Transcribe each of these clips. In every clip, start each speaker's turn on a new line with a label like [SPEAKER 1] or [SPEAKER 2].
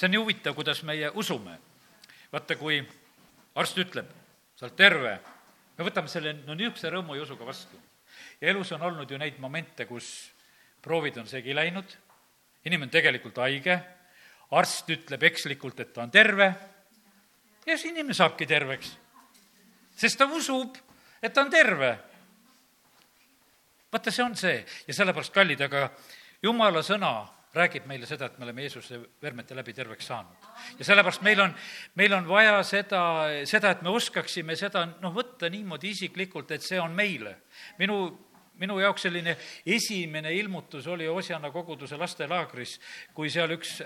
[SPEAKER 1] see on nii huvitav, kuidas meie usume. vaata, kui arst ütleb, sa oled terve, me võtame selle no niisuguse rõõmu ja usuga vastu. ja elus on olnud ju neid momente, kus proovid on segi läinud, inimene on tegelikult haige, arst ütleb ekslikult, et ta on terve ja siis inimene saabki terveks. sest ta usub, et ta on terve. vaata, see on see ja sellepärast, kallid, aga jumala sõna räägib meile seda, et me oleme Jeesuse vermete läbi terveks saanud. ja sellepärast meil on, meil on vaja seda, seda, et me oskaksime seda noh, võtta niimoodi isiklikult, et see on meile. minu minu jaoks selline esimene ilmutus oli Osjana koguduse lastelaagris, kui seal üks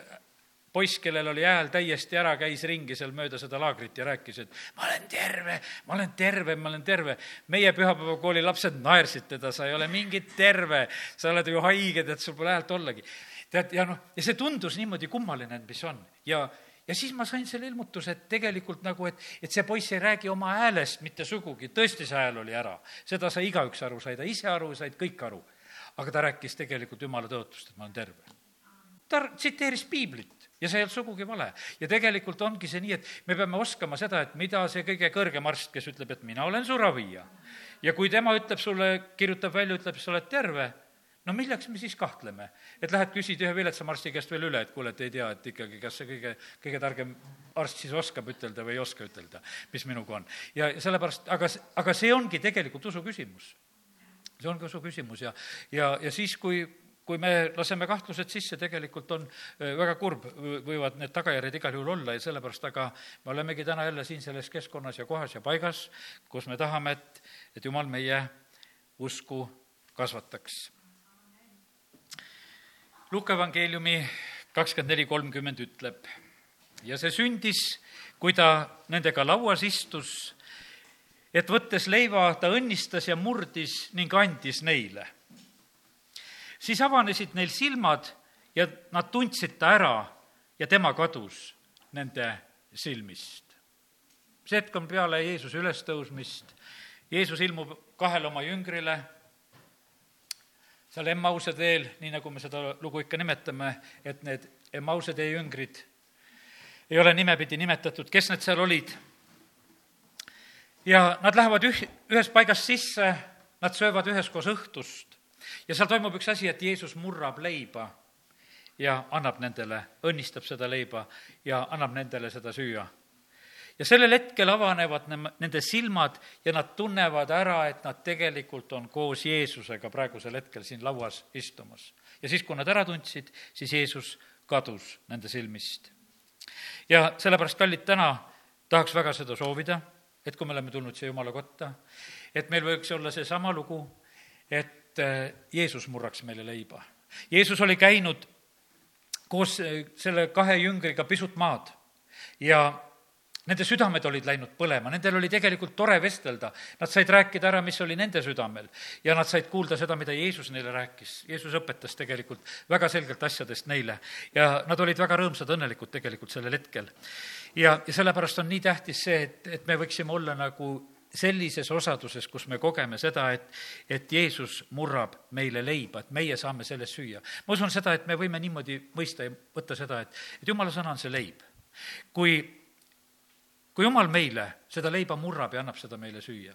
[SPEAKER 1] poiss, kellel oli hääl täiesti ära, käis ringi seal mööda seda laagrit ja rääkis, et ma olen terve, ma olen terve, ma olen terve. meie pühapäevakooli lapsed naersid teda, sa ei ole mingit terve, sa oled ju haige, tead, sul pole häält ollagi. Tead, ja noh, ja see tundus niimoodi kummaline, et mis on ja ja siis ma sain selle ilmutuse, et tegelikult nagu, et, et see poiss ei räägi oma häälest mitte sugugi, tõesti see hääl oli ära. seda sai igaüks aru, sai ta ise aru, said kõik aru. aga ta rääkis tegelikult jumala tõotust, et ma olen terve. ta tsiteeris piiblit ja see ei olnud sugugi vale. ja tegelikult ongi see nii, et me peame oskama seda, et mida see kõige kõrgem arst, kes ütleb, et mina olen su ravija. ja kui tema ütleb sulle, kirjutab välja, ütleb, sa oled terve no milleks me siis kahtleme? et lähed küsid ühe viletsama arsti käest veel üle, et kuule, et ei tea, et ikkagi, kas see kõige, kõige targem arst siis oskab ütelda või ei oska ütelda, mis minuga on. ja sellepärast, aga, aga see ongi tegelikult usu küsimus. see ongi usu küsimus ja, ja, ja siis, kui kui me laseme kahtlused sisse, tegelikult on äh, väga kurb, võivad need tagajärjed igal juhul olla ja sellepärast, aga me olemegi täna jälle siin selles keskkonnas ja kohas ja paigas, kus me tahame, et, et Jumal meie usku kasvataks Luka evangeeliumi kakskümmend neli kolmkümmend ütleb ja see sündis, kui ta nendega lauas istus, et võttes leiva, ta õnnistas ja murdis ning andis neile. siis avanesid neil silmad ja nad tundsid ta ära ja tema kadus nende silmist. see hetk on peale Jeesuse ülestõusmist, Jeesus ilmub kahele oma jüngrile seal Emmause teel, nii nagu me seda lugu ikka nimetame, et need Emmause tee jüngrid ei ole nimepidi nimetatud, kes need seal olid. ja nad lähevad üh-, ühest paigast sisse, nad söövad üheskoos õhtust. Ja seal toimub üks asi, et Jeesus murrab leiba ja annab nendele, õnnistab seda leiba ja annab nendele seda süüa ja sellel hetkel avanevad nende silmad ja nad tunnevad ära, et nad tegelikult on koos Jeesusega praegusel hetkel siin lauas istumas. ja siis, kui nad ära tundsid, siis Jeesus kadus nende silmist. ja sellepärast, kallid, täna tahaks väga seda soovida, et kui me oleme tulnud siia Jumala kotta, et meil võiks olla seesama lugu, et äh, Jeesus murraks meile leiba. Jeesus oli käinud koos äh, selle kahe jüngriga pisut maad ja Nende südamed olid läinud põlema, nendel oli tegelikult tore vestelda. Nad said rääkida ära, mis oli nende südamel ja nad said kuulda seda, mida Jeesus neile rääkis. Jeesus õpetas tegelikult väga selgelt asjadest neile ja nad olid väga rõõmsad, õnnelikud tegelikult sellel hetkel. ja, ja sellepärast on nii tähtis see, et, et me võiksime olla nagu sellises osaduses, kus me kogeme seda, et, et Jeesus murrab meile leiba, et meie saame sellest süüa. ma usun seda, et me võime niimoodi mõista ja võtta seda, et, et jumala sõna on see leib. kui kui jumal meile seda leiba murrab ja annab seda meile süüa,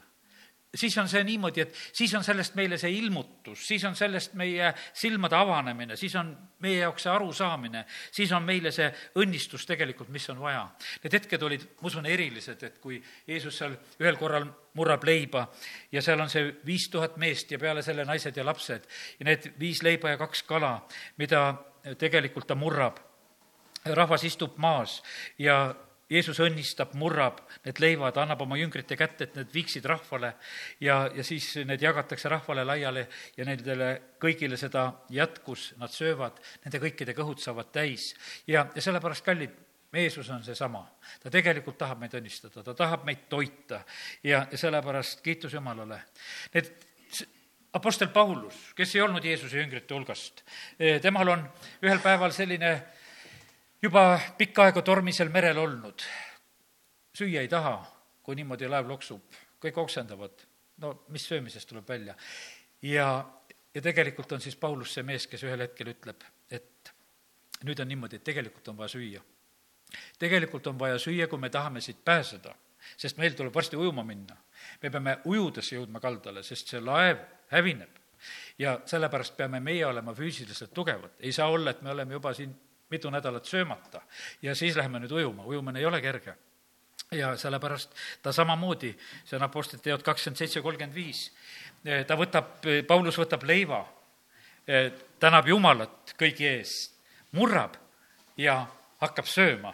[SPEAKER 1] siis on see niimoodi, et siis on sellest meile see ilmutus, siis on sellest meie silmade avanemine, siis on meie jaoks see arusaamine, siis on meile see õnnistus tegelikult, mis on vaja. Need hetked olid, ma usun, erilised, et kui Jeesus seal ühel korral murrab leiba ja seal on see viis tuhat meest ja peale selle naised ja lapsed ja need viis leiba ja kaks kala, mida tegelikult ta murrab rahvas istub maas ja Jeesus õnnistab, murrab need leivad, annab oma jüngrite kätte, et need viiksid rahvale ja, ja siis need jagatakse rahvale laiali ja nendele kõigile seda jätkus, nad söövad, nende kõikide kõhud saavad täis. ja, ja sellepärast, kallid, Jeesus on seesama. ta tegelikult tahab meid õnnistada, ta tahab meid toita ja, ja sellepärast kiitus Jumalale. Need Apostel Paulus, kes ei olnud Jeesuse jüngrite hulgast, temal on ühel päeval selline juba pikka aega tormisel merel olnud, süüa ei taha, kui niimoodi laev loksub, kõik oksendavad, no mis söömisest tuleb välja. ja, ja tegelikult on siis Paulus see mees, kes ühel hetkel ütleb, et nüüd on niimoodi, et tegelikult on vaja süüa. tegelikult on vaja süüa, kui me tahame siit pääseda, sest meil tuleb varsti ujuma minna. me peame ujudes jõudma kaldale, sest see laev hävineb. ja sellepärast peame meie olema füüsiliselt tugevad, ei saa olla, et me oleme juba siin mitu nädalat söömata. Ja siis läheme nüüd ujuma, ujumine ei ole kerge. Ja sellepärast ta samamoodi, see on Apostlite teod kakskümmend seitse, kolmkümmend viis, ta võtab, Paulus võtab leiva, tänab Jumalat kõigi eest, murrab ja hakkab sööma.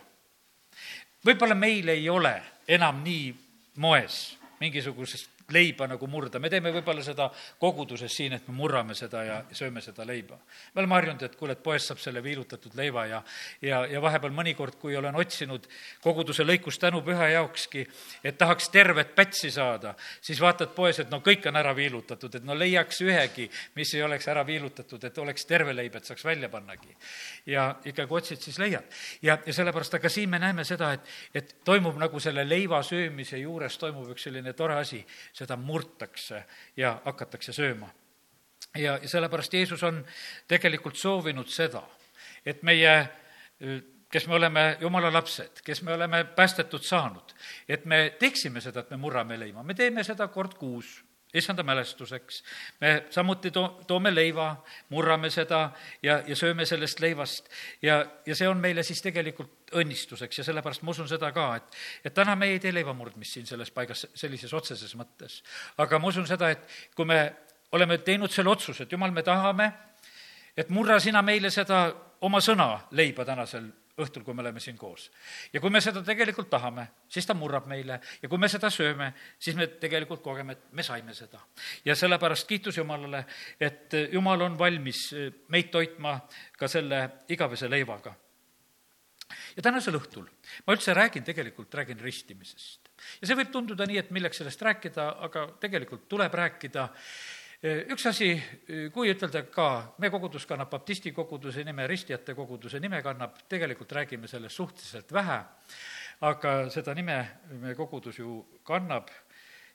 [SPEAKER 1] võib-olla meil ei ole enam nii moes mingisugusest leiba nagu murda, me teeme võib-olla seda koguduses siin, et me murrame seda ja sööme seda leiba. me oleme harjunud, et kuule, et poest saab selle viilutatud leiva ja, ja, ja vahepeal mõnikord, kui olen otsinud koguduse lõikust tänupüha jaokski, et tahaks tervet pätsi saada, siis vaatad poes, et no kõik on ära viilutatud, et no leiaks ühegi, mis ei oleks ära viilutatud, et oleks terve leib, et saaks välja pannagi. ja ikkagi otsid, siis leiad. ja, ja sellepärast, aga siin me näeme seda, et, et toimub nagu selle leiva söömise juures toimub üks selline tore asi seda murtakse ja hakatakse sööma. ja, ja sellepärast Jeesus on tegelikult soovinud seda, et meie kes me oleme jumala lapsed, kes me oleme päästetud saanud, et me teeksime seda, et me murrame leima, me teeme seda kord kuus issanda mälestuseks. me samuti to-, toome leiva, murrame seda ja, ja sööme sellest leivast ja, ja see on meile siis tegelikult õnnistuseks ja sellepärast ma usun seda ka, et, et täna me ei tee leivamurdmist siin selles paigas sellises otseses mõttes. aga ma usun seda, et kui me oleme teinud selle otsuse, et jumal, me tahame, et murra sina meile seda oma sõna leiba tänasel õhtul, kui me oleme siin koos. ja kui me seda tegelikult tahame, siis ta murrab meile ja kui me seda sööme, siis me tegelikult kogeme, et me saime seda. ja sellepärast kiitus Jumalale, et Jumal on valmis meid toitma ka selle igavese leivaga. ja tänasel õhtul ma üldse räägin, tegelikult räägin ristimisest. ja see võib tunduda nii, et milleks sellest rääkida, aga tegelikult tuleb rääkida üks asi, kui ütelda ka, meie kogudus kannab baptisti koguduse nime, ristijate koguduse nime kannab, tegelikult räägime sellest suhteliselt vähe, aga seda nime meie kogudus ju kannab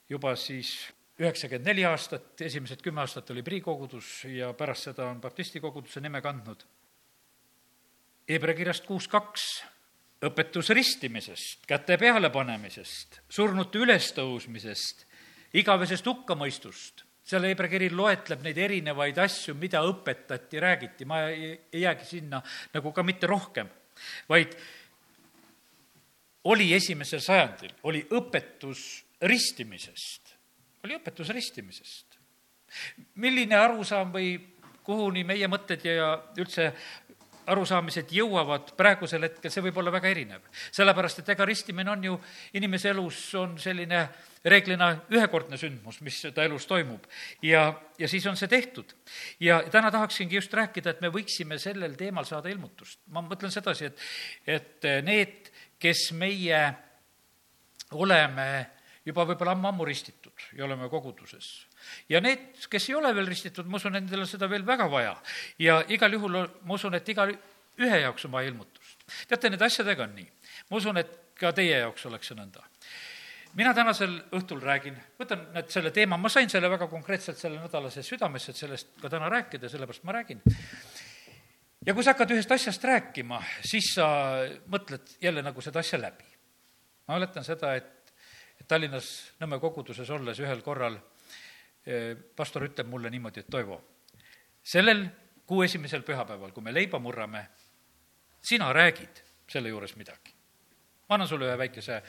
[SPEAKER 1] juba siis üheksakümmend neli aastat, esimesed kümme aastat oli Prii kogudus ja pärast seda on baptisti koguduse nime kandnud. Hebra kirjast kuus kaks, õpetus ristimisest, käte pealepanemisest, surnute ülestõusmisest, igavesest hukkamõistust seal Hebra kiri loetleb neid erinevaid asju, mida õpetati, räägiti, ma ei, ei jäägi sinna nagu ka mitte rohkem, vaid oli esimesel sajandil, oli õpetus ristimisest, oli õpetus ristimisest. milline arusaam või kuhuni meie mõtted ja üldse arusaamised jõuavad praegusel hetkel, see võib olla väga erinev. sellepärast, et ega ristimine on ju inimese elus, on selline reeglina ühekordne sündmus, mis ta elus toimub. ja, ja siis on see tehtud. ja täna tahaksingi just rääkida, et me võiksime sellel teemal saada ilmutust. ma mõtlen sedasi, et, et need, kes meie oleme juba võib-olla ammu-ammu ristitud ja oleme koguduses ja need, kes ei ole veel ristitud, ma usun, nendel on seda veel väga vaja. ja igal juhul ma usun, et iga ühe jaoks on vaja ilmutust. teate, nende asjadega on nii. ma usun, et ka teie jaoks oleks see nõnda. Mina tänasel õhtul räägin, võtan nüüd selle teema, ma sain selle väga konkreetselt selle nädala sees südamesse, et sellest ka täna rääkida, sellepärast ma räägin ja kui sa hakkad ühest asjast rääkima, siis sa mõtled jälle nagu seda asja läbi. ma mäletan seda, et, et Tallinnas Nõmme koguduses olles ühel korral pastor ütleb mulle niimoodi, et Toivo, sellel kuu esimesel pühapäeval, kui me leiba murrame, sina räägid selle juures midagi. ma annan sulle ühe väikese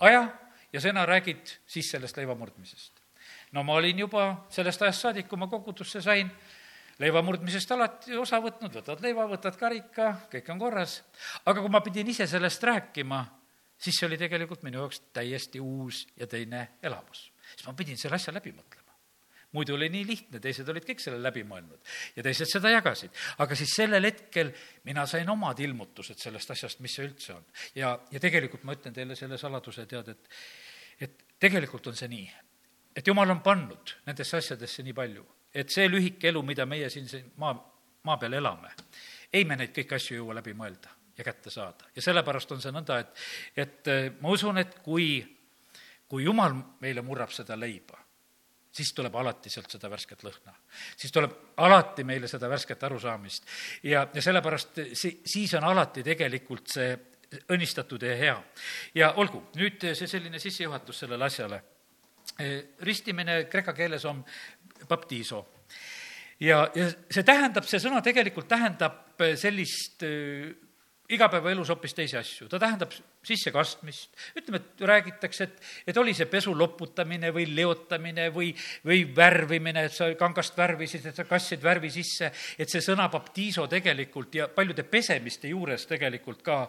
[SPEAKER 1] aja ja sina räägid siis sellest leiva murdmisest. no ma olin juba sellest ajast saadik, kui ma kogudusse sain, leiva murdmisest alati osa võtnud, võtad leiva, võtad karika, kõik on korras. aga kui ma pidin ise sellest rääkima, siis see oli tegelikult minu jaoks täiesti uus ja teine elamus. siis ma pidin selle asja läbi mõtlema muidu oli nii lihtne, teised olid kõik selle läbi mõelnud ja teised seda jagasid. aga siis sellel hetkel mina sain omad ilmutused sellest asjast, mis see üldse on. ja, ja tegelikult ma ütlen teile selle saladuse, tead, et, et tegelikult on see nii, et jumal on pannud nendesse asjadesse nii palju, et see lühike elu, mida meie siin, siin maa, maa peal elame, ei me neid kõiki asju jõua läbi mõelda ja kätte saada. ja sellepärast on see nõnda, et, et ma usun, et kui, kui jumal meile murrab seda leiba, siis tuleb alati sealt seda värsket lõhna. siis tuleb alati meile seda värsket arusaamist. ja, ja sellepärast si-, siis on alati tegelikult see õnnistatud ja hea. ja olgu, nüüd see selline sissejuhatus sellele asjale. ristimine kreeka keeles on baptiiso ja, ja see tähendab, see sõna tegelikult tähendab sellist igapäevaelus hoopis teisi asju, ta tähendab sissekastmist, ütleme, et räägitakse, et, et oli see pesu loputamine või leotamine või, või värvimine, et sa kangast värvisid, et sa kastsid värvi sisse, et see sõna baptiiso tegelikult ja paljude pesemiste juures tegelikult ka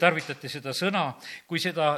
[SPEAKER 1] tarvitati seda sõna, kui seda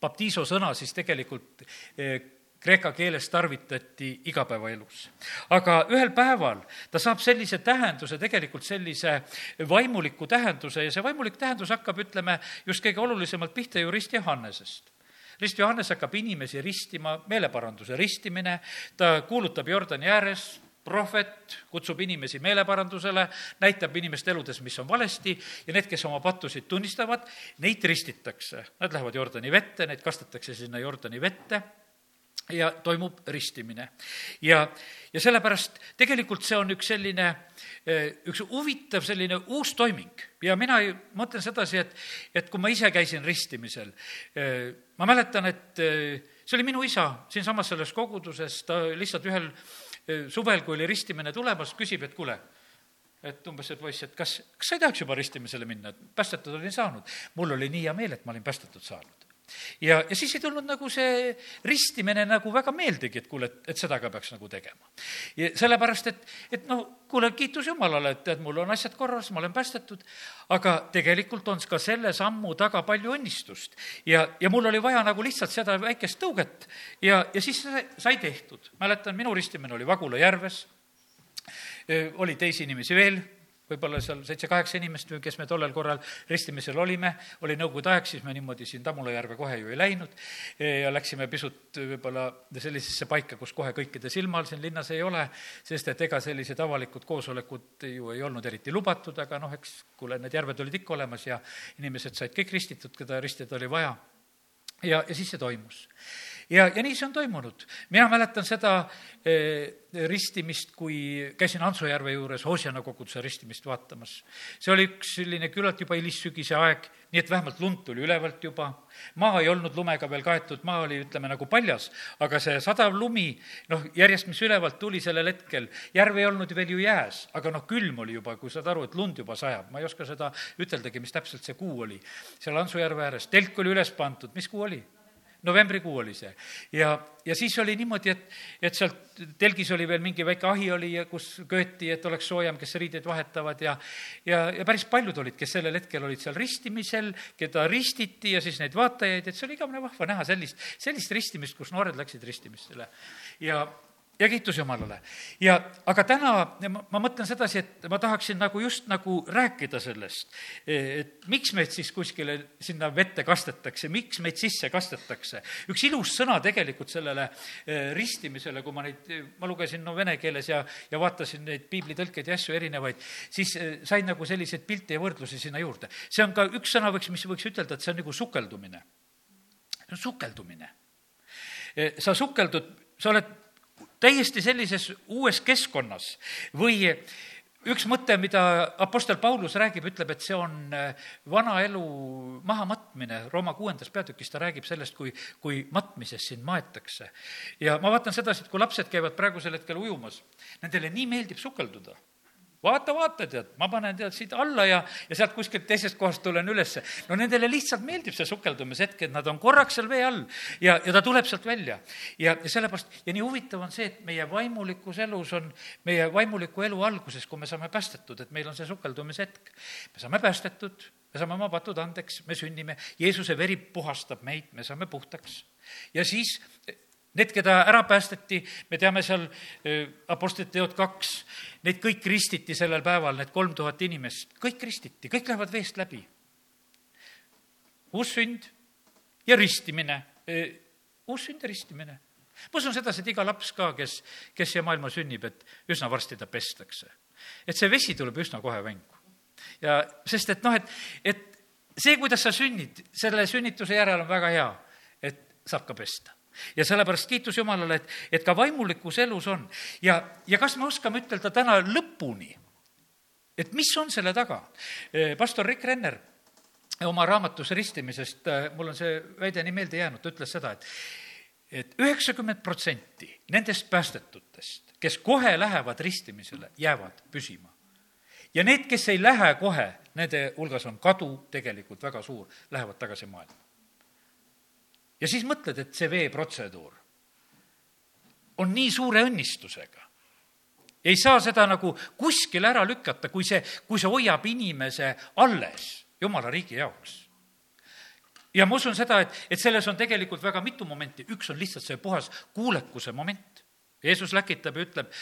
[SPEAKER 1] baptiiso sõna siis tegelikult eh, kreeka keeles tarvitati igapäevaelus. aga ühel päeval ta saab sellise tähenduse, tegelikult sellise vaimuliku tähenduse ja see vaimulik tähendus hakkab, ütleme, just kõige olulisemalt pihta ju Rist Johannesest rist Johannes hakkab inimesi ristima, meeleparanduse ristimine, ta kuulutab Jordani ääres, prohvet kutsub inimesi meeleparandusele, näitab inimeste eludes, mis on valesti ja need, kes oma pattusid tunnistavad, neid ristitakse. Nad lähevad Jordani vette, neid kastetakse sinna Jordani vette ja toimub ristimine. ja, ja sellepärast tegelikult see on üks selline, eh, üks huvitav selline uus toiming ja mina mõtlen sedasi, et, et kui ma ise käisin ristimisel, eh, ma mäletan, et eh, see oli minu isa siinsamas selles koguduses, ta lihtsalt ühel suvel, kui oli ristimine tulemas, küsib, et kuule, et umbes, et poiss, et kas, kas sa ei tahaks juba ristimisele minna, et päästetud olin saanud. mul oli nii hea meel, et ma olin päästetud saanud ja, ja siis ei tulnud nagu see ristimine nagu väga meeldigi, et kuule, et, et seda ka peaks nagu tegema. ja sellepärast, et, et noh, kuule, kiitus Jumalale, et tead, mul on asjad korras, ma olen päästetud, aga tegelikult on ka selle sammu taga palju õnnistust. ja, ja mul oli vaja nagu lihtsalt seda väikest tõuget ja, ja siis sai tehtud. mäletan, minu ristimine oli Vagula järves, oli teisi inimesi veel võib-olla seal seitse-kaheksa inimest, kes me tollel korral ristimisel olime, oli nõukogude aeg, siis me niimoodi siin Tammula järve kohe ju ei läinud ja läksime pisut võib-olla sellisesse paika, kus kohe kõikide silma all siin linnas ei ole, sest et ega sellised avalikud koosolekud ju ei olnud eriti lubatud, aga noh, eks kuule, need järved olid ikka olemas ja inimesed said kõik ristitud, keda ristida oli vaja. ja, ja siis see toimus ja, ja nii see on toimunud. mina mäletan seda eh, ristimist, kui käisin Hansojärve juures Hoosiana koguduse ristimist vaatamas. see oli üks selline küllalt juba hilissügise aeg, nii et vähemalt lund tuli ülevalt juba. maa ei olnud lumega veel kaetud, maa oli, ütleme, nagu paljas, aga see sadav lumi, noh, järjest, mis ülevalt tuli sellel hetkel, järv ei olnud veel ju jääs, aga noh, külm oli juba, kui saad aru, et lund juba sajab. ma ei oska seda üteldagi, mis täpselt see kuu oli seal Hansojärve ääres. telk oli üles pandud, mis kuu oli? Novembrikuu oli see. ja, ja siis oli niimoodi, et, et sealt telgis oli veel mingi väike ahi oli, kus köeti, et oleks soojem, kes riideid vahetavad ja ja, ja päris paljud olid, kes sellel hetkel olid seal ristimisel, keda ristiti ja siis neid vaatajaid, et see oli igavene vahva näha sellist, sellist ristimist, kus noored läksid ristimistele. ja, ja kiitus Jumalale. ja aga täna ma, ma mõtlen sedasi, et ma tahaksin nagu just nagu rääkida sellest, et miks meid siis kuskile sinna vette kastetakse, miks meid sisse kastetakse. üks ilus sõna tegelikult sellele eh, ristimisele, kui ma neid, ma lugesin no vene keeles ja, ja vaatasin neid piiblitõlkeid ja asju erinevaid, siis eh, sain nagu selliseid pilte ja võrdlusi sinna juurde. see on ka üks sõna, võiks, mis võiks ütelda, et see on nagu sukeldumine. see on sukeldumine. Eh, sa sukeldud, sa oled täiesti sellises uues keskkonnas. Või üks mõte, mida Apostel Paulus räägib, ütleb, et see on äh, vana elu mahamatmine, Rooma kuuendas peatükis ta räägib sellest, kui, kui matmises sind maetakse. ja ma vaatan sedasi, et kui lapsed käivad praegusel hetkel ujumas, nendele nii meeldib sukelduda vaata, vaata, tead, ma panen tead siit alla ja, ja sealt kuskilt teisest kohast tulen ülesse. no nendele lihtsalt meeldib see sukeldumishetk, et nad on korraks seal vee all ja, ja ta tuleb sealt välja. ja, ja sellepärast, ja nii huvitav on see, et meie vaimulikus elus on, meie vaimuliku elu alguses, kui me saame päästetud, et meil on see sukeldumishetk. me saame päästetud, me saame oma patud andeks, me sünnime, Jeesuse veri puhastab meid, me saame puhtaks. ja siis Need, keda ära päästeti, me teame seal Apostlite teod kaks, neid kõik ristiti sellel päeval, need kolm tuhat inimest, kõik ristiti, kõik lähevad veest läbi. uus sünd ja ristimine, uus sünd ja ristimine. ma usun sedasi, et iga laps ka, kes, kes siia maailma sünnib, et üsna varsti ta pestakse. et see vesi tuleb üsna kohe mängu. ja sest et noh, et, et see, kuidas sa sünnid, selle sünnituse järel on väga hea, et saab ka pesta ja sellepärast kiitus Jumalale, et, et ka vaimulikus elus on. ja, ja kas me oskame ütelda täna lõpuni, et mis on selle taga? pastor Rick Renner oma raamatus ristimisest, mul on see väide nii meelde jäänud, ta ütles seda, et et üheksakümmend protsenti nendest päästetutest, kes kohe lähevad ristimisele, jäävad püsima. ja need, kes ei lähe kohe, nende hulgas on kadu tegelikult väga suur, lähevad tagasi maailma. Ja siis mõtled, et see veeprotseduur on nii suure õnnistusega. ei saa seda nagu kuskile ära lükata, kui see, kui see hoiab inimese alles jumala riigi jaoks ja ma usun seda, et, et selles on tegelikult väga mitu momenti, üks on lihtsalt see puhas kuulekuse moment. Jeesus läkitab ja ütleb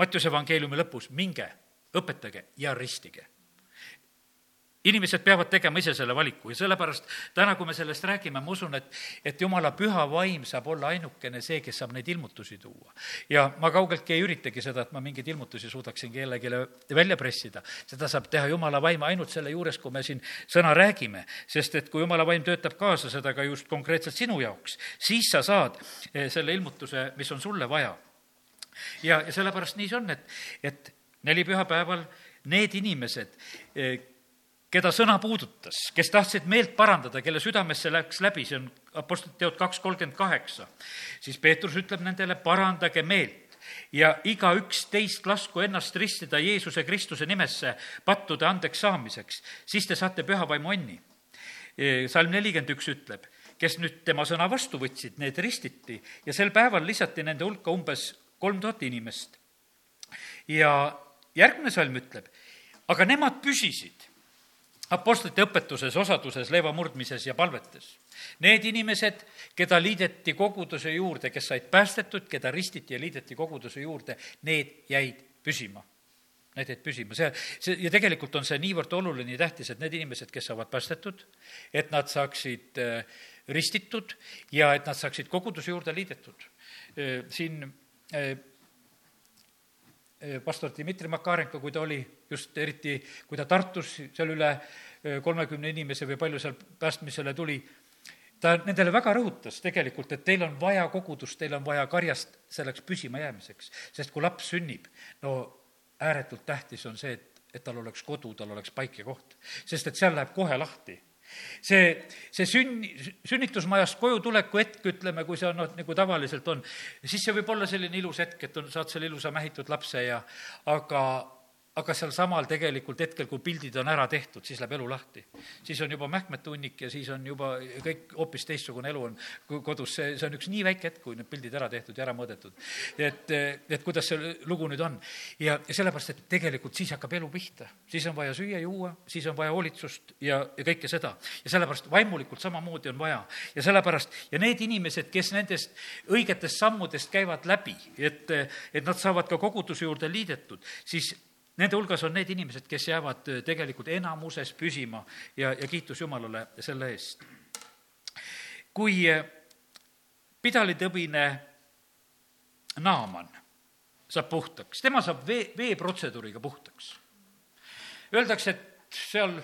[SPEAKER 1] Mattiuse evangeeliumi lõpus, minge, õpetage ja ristige inimesed peavad tegema ise selle valiku ja sellepärast täna, kui me sellest räägime, ma usun, et, et jumala püha vaim saab olla ainukene see, kes saab neid ilmutusi tuua. ja ma kaugeltki ei üritagi seda, et ma mingeid ilmutusi suudaksin kellelegi välja pressida. seda saab teha jumala vaim ainult selle juures, kui me siin sõna räägime, sest et kui jumala vaim töötab kaasa seda ka just konkreetselt sinu jaoks, siis sa saad eh, selle ilmutuse, mis on sulle vaja. ja, ja sellepärast nii see on, et, et neli pühapäeval need inimesed, eh, keda sõna puudutas, kes tahtsid meelt parandada, kelle südamesse läks läbi, see on Apostlite teod kaks kolmkümmend kaheksa, siis Peetrus ütleb nendele, parandage meelt ja igaüks teist lasku ennast ristida Jeesuse Kristuse nimesse pattude andeks saamiseks, siis te saate pühavaimu onni. salm nelikümmend üks ütleb, kes nüüd tema sõna vastu võtsid, need ristiti ja sel päeval lisati nende hulka umbes kolm tuhat inimest. ja järgmine salm ütleb, aga nemad püsisid apostlite õpetuses, osaduses, leiva murdmises ja palvetes. Need inimesed, keda liideti koguduse juurde, kes said päästetud, keda ristiti ja liideti koguduse juurde, need jäid püsima. Need jäid püsima, see, see ja tegelikult on see niivõrd oluline ja tähtis, et need inimesed, kes saavad päästetud, et nad saaksid äh, ristitud ja et nad saaksid koguduse juurde liidetud. Äh, siin äh, pastor Dmitri Makarenko, kui ta oli just eriti, kui ta Tartus seal üle kolmekümne inimese või palju seal päästmisele tuli, ta nendele väga rõhutas tegelikult, et teil on vaja kogudust, teil on vaja karjast selleks püsimajäämiseks. sest kui laps sünnib, no ääretult tähtis on see, et, et tal oleks kodu, tal oleks paik ja koht. sest et seal läheb kohe lahti see, see sünn, sünnitusmajast koju tuleku hetk, ütleme, kui see on noh, nagu tavaliselt on, siis see võib olla selline ilus hetk, et on, saad selle ilusa mähitud lapse ja aga aga sealsamal tegelikult hetkel, kui pildid on ära tehtud, siis läheb elu lahti. siis on juba mähkmete hunnik ja siis on juba kõik hoopis teistsugune elu on kodus, see, see on üks nii väike hetk, kui need pildid ära tehtud ja ära mõõdetud. et, et kuidas see lugu nüüd on. ja, ja sellepärast, et tegelikult siis hakkab elu pihta. siis on vaja süüa-juua, siis on vaja hoolitsust ja, ja kõike seda. ja sellepärast vaimulikult samamoodi on vaja. ja sellepärast, ja need inimesed, kes nendest õigetest sammudest käivad läbi, et, et nad saavad ka koguduse juurde liidetud, siis Nende hulgas on need inimesed, kes jäävad äh, tegelikult enamuses püsima ja, ja kiitus Jumalale selle eest. kui äh, pidalitõbine Naaman saab puhtaks, tema saab vee, veeprotseduuriga puhtaks. Öeldakse, et seal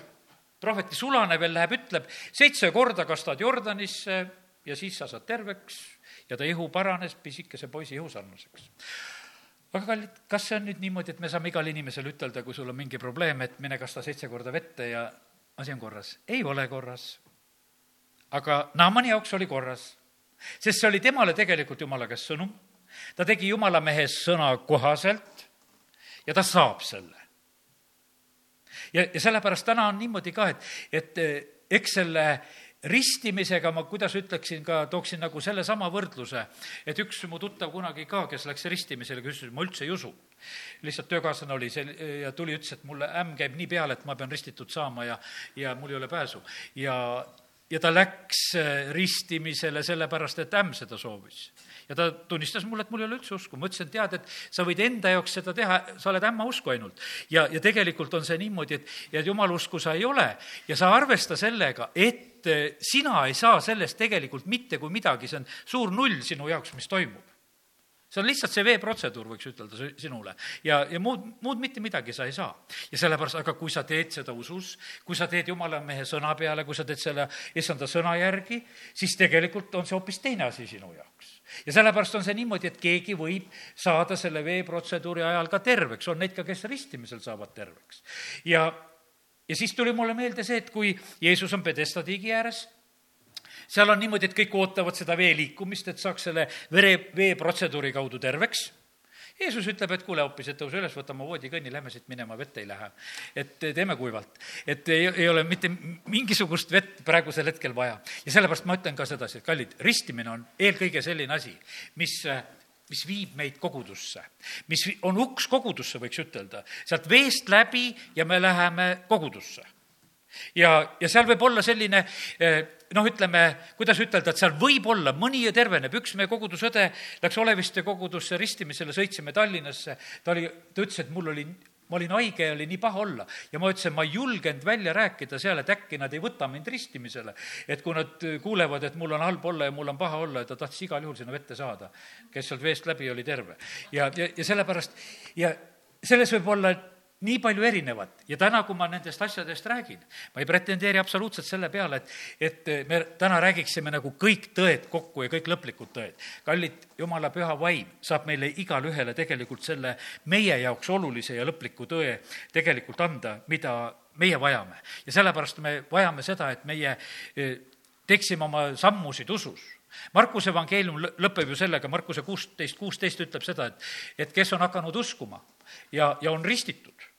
[SPEAKER 1] prohveti sulane veel läheb, ütleb, seitse korda kastad Jordanisse ja siis sa saad terveks ja ta ihu paranes pisikese poisi ihu sarnaseks aga kallid, kas see on nüüd niimoodi, et me saame igale inimesele ütelda, kui sul on mingi probleem, et mine kasta seitse korda vette ja asi on korras? ei ole korras. aga Naamani jaoks oli korras, sest see oli temale tegelikult jumala käest sõnum. ta tegi jumala mehe sõna kohaselt ja ta saab selle. ja, ja sellepärast täna on niimoodi ka, et, et eks selle ristimisega ma, kuidas ütleksin ka, tooksin nagu sellesama võrdluse, et üks mu tuttav kunagi ka, kes läks ristimisele, küsis, ma üldse ei usu. lihtsalt töökaaslane oli see ja tuli, ütles, et mulle ämm käib nii peale, et ma pean ristitud saama ja, ja mul ei ole pääsu. ja, ja ta läks ristimisele sellepärast, et ämm seda soovis ja ta tunnistas mulle, et mul ei ole üldse usku, ma ütlesin, tead, et sa võid enda jaoks seda teha, sa oled ämma usku ainult. ja, ja tegelikult on see niimoodi, et, et jumala usku sa ei ole ja sa arvesta sellega, et eh, sina ei saa sellest tegelikult mitte kui midagi, see on suur null sinu jaoks, mis toimub see on lihtsalt see veeprotseduur, võiks ütelda sinule. ja, ja muud, muud mitte midagi sa ei saa. ja sellepärast, aga kui sa teed seda usus, kui sa teed jumala mehe sõna peale, kui sa teed selle issanda sõna järgi, siis tegelikult on see hoopis teine asi sinu jaoks ja sellepärast on see niimoodi, et keegi võib saada selle veeprotseduuri ajal ka terveks, on neid ka, kes ristimisel saavad terveks. ja ja siis tuli mulle meelde see, et kui Jeesus on Pedesta tiigi ääres, seal on niimoodi, et kõik ootavad seda vee liikumist, et saaks selle vere, veeprotseduuri kaudu terveks Jeesus ütleb, et kuule hoopis, et tõuse üles, võta oma voodikõnni, lähme siit minema, vett ei lähe. et teeme kuivalt. et ei, ei ole mitte mingisugust vett praegusel hetkel vaja. ja sellepärast ma ütlen ka sedasi, et kallid, ristimine on eelkõige selline asi, mis mis viib meid kogudusse, mis on uks kogudusse, võiks ütelda, sealt veest läbi ja me läheme kogudusse ja, ja seal võib olla selline eh, noh, ütleme, kuidas ütelda, et seal võib olla, mõni terveneb, üks meie kogudusõde läks Oleviste kogudusse ristimisele, sõitsime Tallinnasse, ta oli, ta ütles, et mul oli ma olin haige ja oli nii paha olla ja ma ütlesin, ma ei julgenud välja rääkida seal, et äkki nad ei võta mind ristimisele. et kui nad kuulevad, et mul on halb olla ja mul on paha olla, et ta tahtis igal juhul sinna vette saada. kes sealt veest läbi oli terve. ja, ja, ja sellepärast ja selles võib olla, et nii palju erinevat ja täna, kui ma nendest asjadest räägin, ma ei pretendeeri absoluutselt selle peale, et, et me täna räägiksime nagu kõik tõed kokku ja kõik lõplikud tõed. kallid, jumala püha vaim saab meile igale ühele tegelikult selle meie jaoks olulise ja lõpliku tõe tegelikult anda, mida meie vajame. ja sellepärast me vajame seda, et meie eh, teeksime oma sammusid usus Markuse evangeelium lõpeb ju sellega, Markuse kuusteist, kuusteist ütleb seda, et, et kes on hakanud uskuma ja, ja on ristitud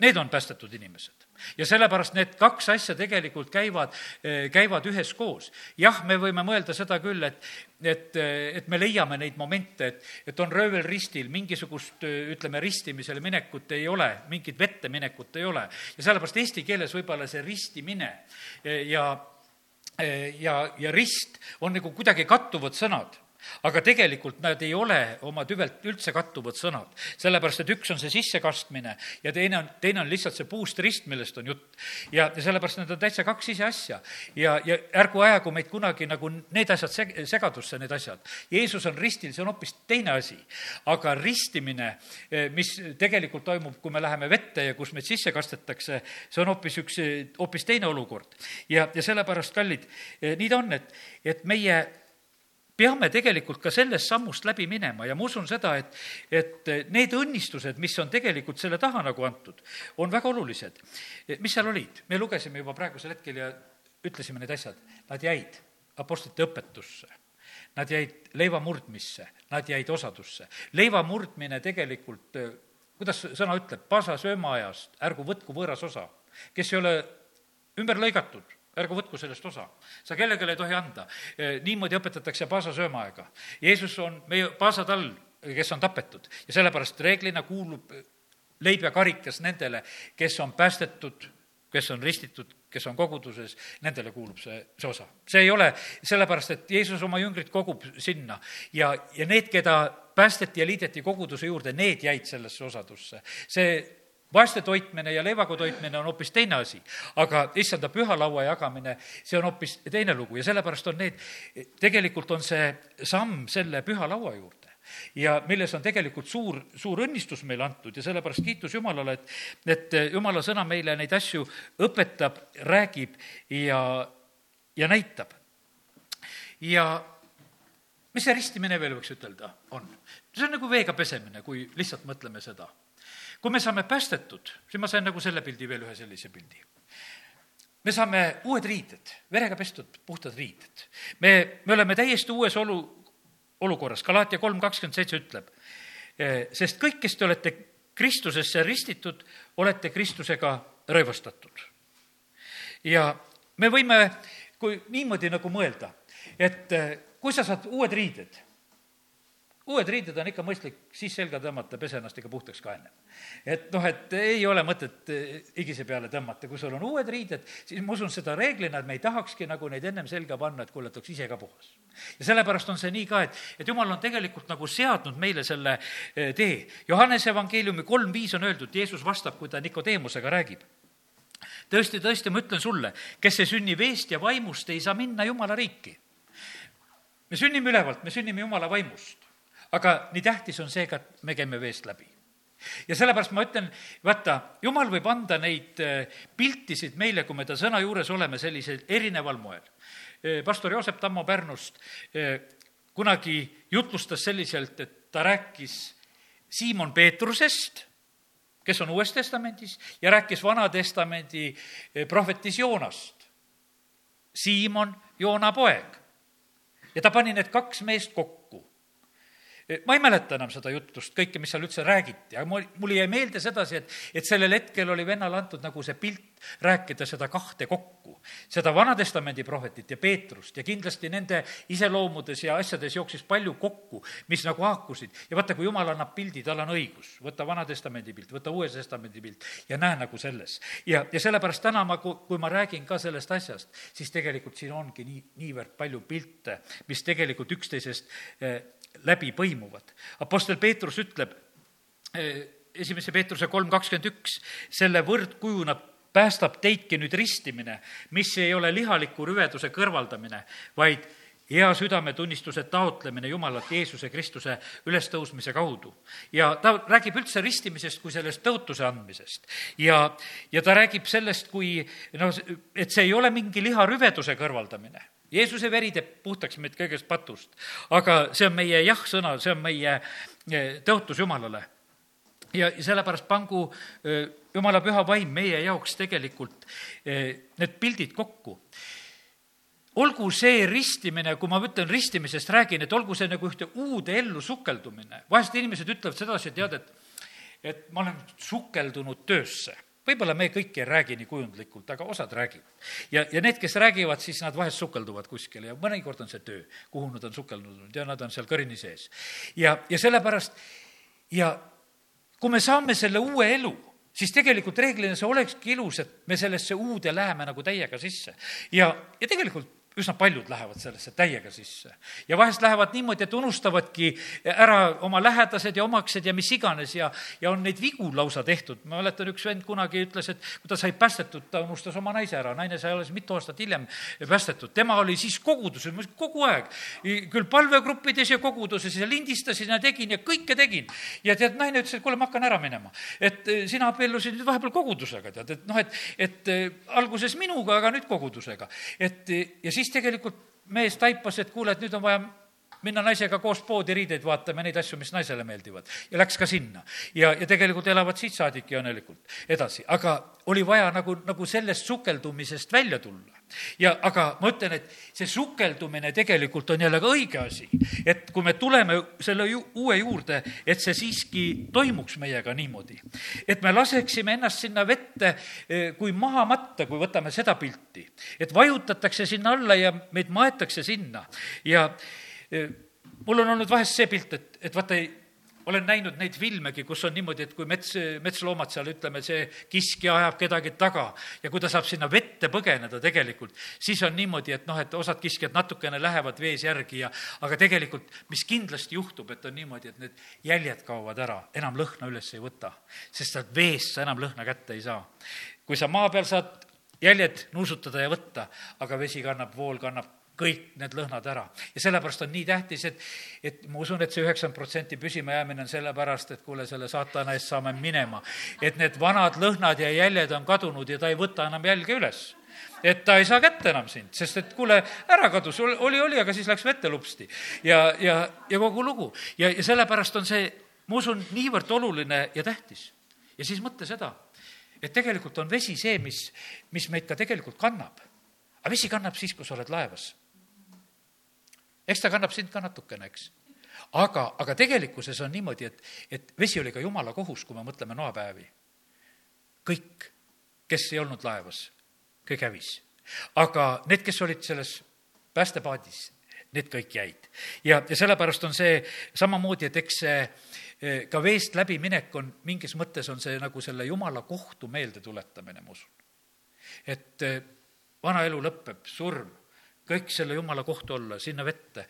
[SPEAKER 1] Need on päästetud inimesed. ja sellepärast need kaks asja tegelikult käivad, eh, käivad üheskoos. jah, me võime mõelda seda küll, et, et, eh, et me leiame neid momente, et, et on röövel ristil, mingisugust, eh, ütleme, ristimisele minekut ei ole, mingit vette minekut ei ole. ja sellepärast eesti keeles võib-olla see ristimine ja ja, ja rist on nagu kuidagi kattuvad sõnad aga tegelikult nad ei ole oma tüvelt üldse kattuvad sõnad. sellepärast, et üks on see sissekastmine ja teine on, teine on lihtsalt see puust rist, millest on jutt. ja, ja sellepärast need on täitsa kaks ise asja. ja, ja ärgu ajagu meid kunagi nagu need asjad seg-, segadusse, need asjad. Jeesus on ristil, see on hoopis teine asi. aga ristimine, eh, mis tegelikult toimub, kui me läheme vette ja kus meid sisse kastetakse, see on hoopis üks, hoopis teine olukord. ja, ja sellepärast, kallid, eh, nii ta on, et, et meie peame tegelikult ka sellest sammust läbi minema ja ma usun seda, et, et need õnnistused, mis on tegelikult selle taha nagu antud, on väga olulised. mis seal olid? me lugesime juba praegusel hetkel ja ütlesime need asjad, nad jäid apostlite õpetusse Nad jäid leiva murdmisse, nad jäid osadusse. leiva murdmine tegelikult, kuidas sõna ütleb, pasa söömaajast ärgu võtku võõras osa, kes ei ole ümber lõigatud ärgu võtku sellest osa. sa kellelegi ei tohi anda. E, niimoodi õpetatakse paasa söömaaega. Jeesus on meie paasatall, kes on tapetud ja sellepärast reeglina kuulub leib ja karikas nendele, kes on päästetud, kes on ristitud, kes on koguduses, nendele kuulub see, see osa. see ei ole sellepärast, et Jeesus oma jüngrid kogub sinna ja, ja need, keda päästeti ja liideti koguduse juurde, need jäid sellesse osadusse. see vaeste toitmine ja leivaga toitmine on hoopis teine asi, aga issanda pühalaua jagamine, see on hoopis teine lugu. Ja sellepärast on need, tegelikult on see samm selle pühalaua juurde. Ja milles on tegelikult suur, suur õnnistus meile antud. Ja sellepärast kiitus Jumalale, et, et Jumala sõna meile neid asju õpetab, räägib ja, ja näitab. ja mis see ristimine veel võiks ütelda, on? see on nagu veega pesemine, kui lihtsalt mõtleme seda kui me saame päästetud, siis ma sain nagu selle pildi veel ühe sellise pildi. me saame uued riided, verega pestud puhtad riided. me, me oleme täiesti uues olu, olukorras, Galaatia kolm kakskümmend seitse ütleb, eh, sest kõik, kes te olete Kristusesse ristitud, olete Kristusega rõivastatud. ja me võime, kui niimoodi nagu mõelda, et eh, kui sa saad uued riided uued riided on ikka mõistlik siis selga tõmmata, pese ennast ikka puhtaks ka enne. et noh, et ei ole mõtet eh, higise peale tõmmata, kui sul on uued riided, siis ma usun seda reeglina, et me ei tahakski nagu neid ennem selga panna, et kuule, et oleks ise ka puhas. ja sellepärast on see nii ka, et, et jumal on tegelikult nagu seadnud meile selle eh, tee. Johannese evangeeliumi kolm viis on öeldud, Jeesus vastab, kui ta Nikodeemusega räägib tõesti, tõesti, ma ütlen sulle, kes ei sünni veest ja vaimust, ei saa minna Jumala riiki. me sünnime ülevalt, me sünnime Jumala vaimust aga nii tähtis on see ka, et me käime veest läbi ja sellepärast ma ütlen, vaata, jumal võib anda neid äh, piltisid meile, kui me ta sõna juures oleme, sellisel erineval moel. Äh, pastor Joosep Tammo Pärnust äh, kunagi jutlustas selliselt, et ta rääkis Siimon Peetrusest kes on Uues Testamendis ja rääkis Vana-testamendi prohvetis Joonast. Siimon, Joona poeg. ja ta pani need kaks meest kokku ma ei mäleta enam seda jutust, kõike, mis seal üldse räägiti, aga mul, mul jäi meelde sedasi, et, et sellel hetkel oli vennale antud nagu see pilt rääkida seda kahte kokku. seda Vana-testamendi prohvetit ja Peetrust ja kindlasti nende iseloomudes ja asjades jooksis palju kokku, mis nagu haakusid. ja vaata, kui jumal annab pildi, tal on õigus, võta Vana-testamendi pilt, võta Uue Testamendi pilt ja näe nagu selles. ja, ja sellepärast täna ma, kui ma räägin ka sellest asjast, siis tegelikult siin ongi nii, niivõrd palju pilte, mis tegelikult üksteisest eh, läbi põimuvad. Apostel Peetrus ütleb, eh, esimese Peetruse kolm kakskümmend üks, selle võrdkujuna päästab teidki nüüd ristimine, mis ei ole lihaliku rüveduse kõrvaldamine, vaid hea südametunnistuse taotlemine Jumalalt Jeesuse Kristuse ülestõusmise kaudu. ja ta räägib üldse ristimisest kui sellest tõotuse andmisest. ja, ja ta räägib sellest, kui noh, et see ei ole mingi liharüveduse kõrvaldamine Jeesuse veri teeb puhtaks meid kõigest patust, aga see on meie jah-sõna, see on meie eh, tõotus Jumalale. ja sellepärast pangu eh, Jumala püha vaim meie jaoks tegelikult eh, need pildid kokku olgu see ristimine, kui ma ütlen ristimisest räägin, et olgu see nagu ühte uude ellu sukeldumine. vahest inimesed ütlevad sedasi, tead, et, et ma olen sukeldunud töösse võib-olla me kõik ei räägi nii kujundlikult, aga osad räägivad. ja, ja need, kes räägivad, siis nad vahest sukelduvad kuskile ja mõnikord on see töö, kuhu nad on sukeldunud ja nad on seal kõrini sees. ja, ja sellepärast ja kui me saame selle uue elu, siis tegelikult reeglina see olekski ilus, et me sellesse uude läheme nagu täiega sisse. ja, ja tegelikult üsna paljud lähevad sellesse täiega sisse. ja vahest lähevad niimoodi, et unustavadki ära oma lähedased ja omaksed ja mis iganes ja, ja on neid vigu lausa tehtud. ma mäletan, üks vend kunagi ütles, et kui ta sai päästetud, ta unustas oma naise ära, naine sai alles mitu aastat hiljem päästetud. tema oli siis koguduses, kogu aeg, küll palvegruppides ja koguduses ja lindistasin ja tegin ja kõike tegin. ja tead, naine ütles, et kuule, ma hakkan ära minema. et eh, sina abiellusid nüüd vahepeal kogudusega, tead, et noh, et, et eh, alguses minuga, aga nüüd kogudusega. et ja siis siis tegelikult mees taipas, et kuule, et nüüd on vaja minna naisega koos poodi riideid vaatama ja neid asju, mis naisele meeldivad. ja läks ka sinna. ja, ja tegelikult elavad siit saadik ja õnnelikult edasi. aga oli vaja nagu, nagu sellest sukeldumisest välja tulla. Ja aga ma ütlen, et see sukeldumine tegelikult on jälle ka õige asi. et kui me tuleme selle ju, uue juurde, et see siiski toimuks meiega niimoodi. et me laseksime ennast sinna vette eh, kui maha matta, kui võtame seda pilti. et vajutatakse sinna alla ja meid maetakse sinna ja mul on olnud vahest see pilt, et, et vaata, olen näinud neid filmegi, kus on niimoodi, et kui mets, metsloomad seal, ütleme, see kiskja ajab kedagi taga ja kui ta saab sinna vette põgeneda tegelikult, siis on niimoodi, et noh, et osad kiskjad natukene lähevad vees järgi ja aga tegelikult, mis kindlasti juhtub, et on niimoodi, et need jäljed kaovad ära, enam lõhna üles ei võta, sest sealt veest sa enam lõhna kätte ei saa. kui sa maa peal saad jäljed nuusutada ja võtta, aga vesi kannab, vool kannab kõik need lõhnad ära. ja sellepärast on nii tähtis, et, et ma usun, et see üheksakümmend protsenti püsimajäämine on sellepärast, et kuule, selle saatana eest saame minema. et need vanad lõhnad ja jäljed on kadunud ja ta ei võta enam jälge üles et ta ei saa kätte enam sind, sest et kuule, ära kadus, oli, oli, aga siis läks vette lupsti. ja, ja, ja kogu lugu. ja, ja sellepärast on see, ma usun, niivõrd oluline ja tähtis. ja siis mõtle seda, et tegelikult on vesi see, mis, mis meid ka tegelikult kannab. aga vesi kannab siis, kui sa oled laevas eks ta kannab sind ka natukene, eks. aga, aga tegelikkuses on niimoodi, et, et vesi oli ka jumala kohus, kui me mõtleme noapäevi. kõik, kes ei olnud laevas, kõik hävis. aga need, kes olid selles päästepaadis, need kõik jäid. ja, ja sellepärast on see samamoodi, et eks see eh, ka veest läbiminek on, mingis mõttes on see nagu selle jumala kohtu meeldetuletamine, ma usun. et eh, vana elu lõpeb, surm, kõik selle jumala kohta olla, sinna vette.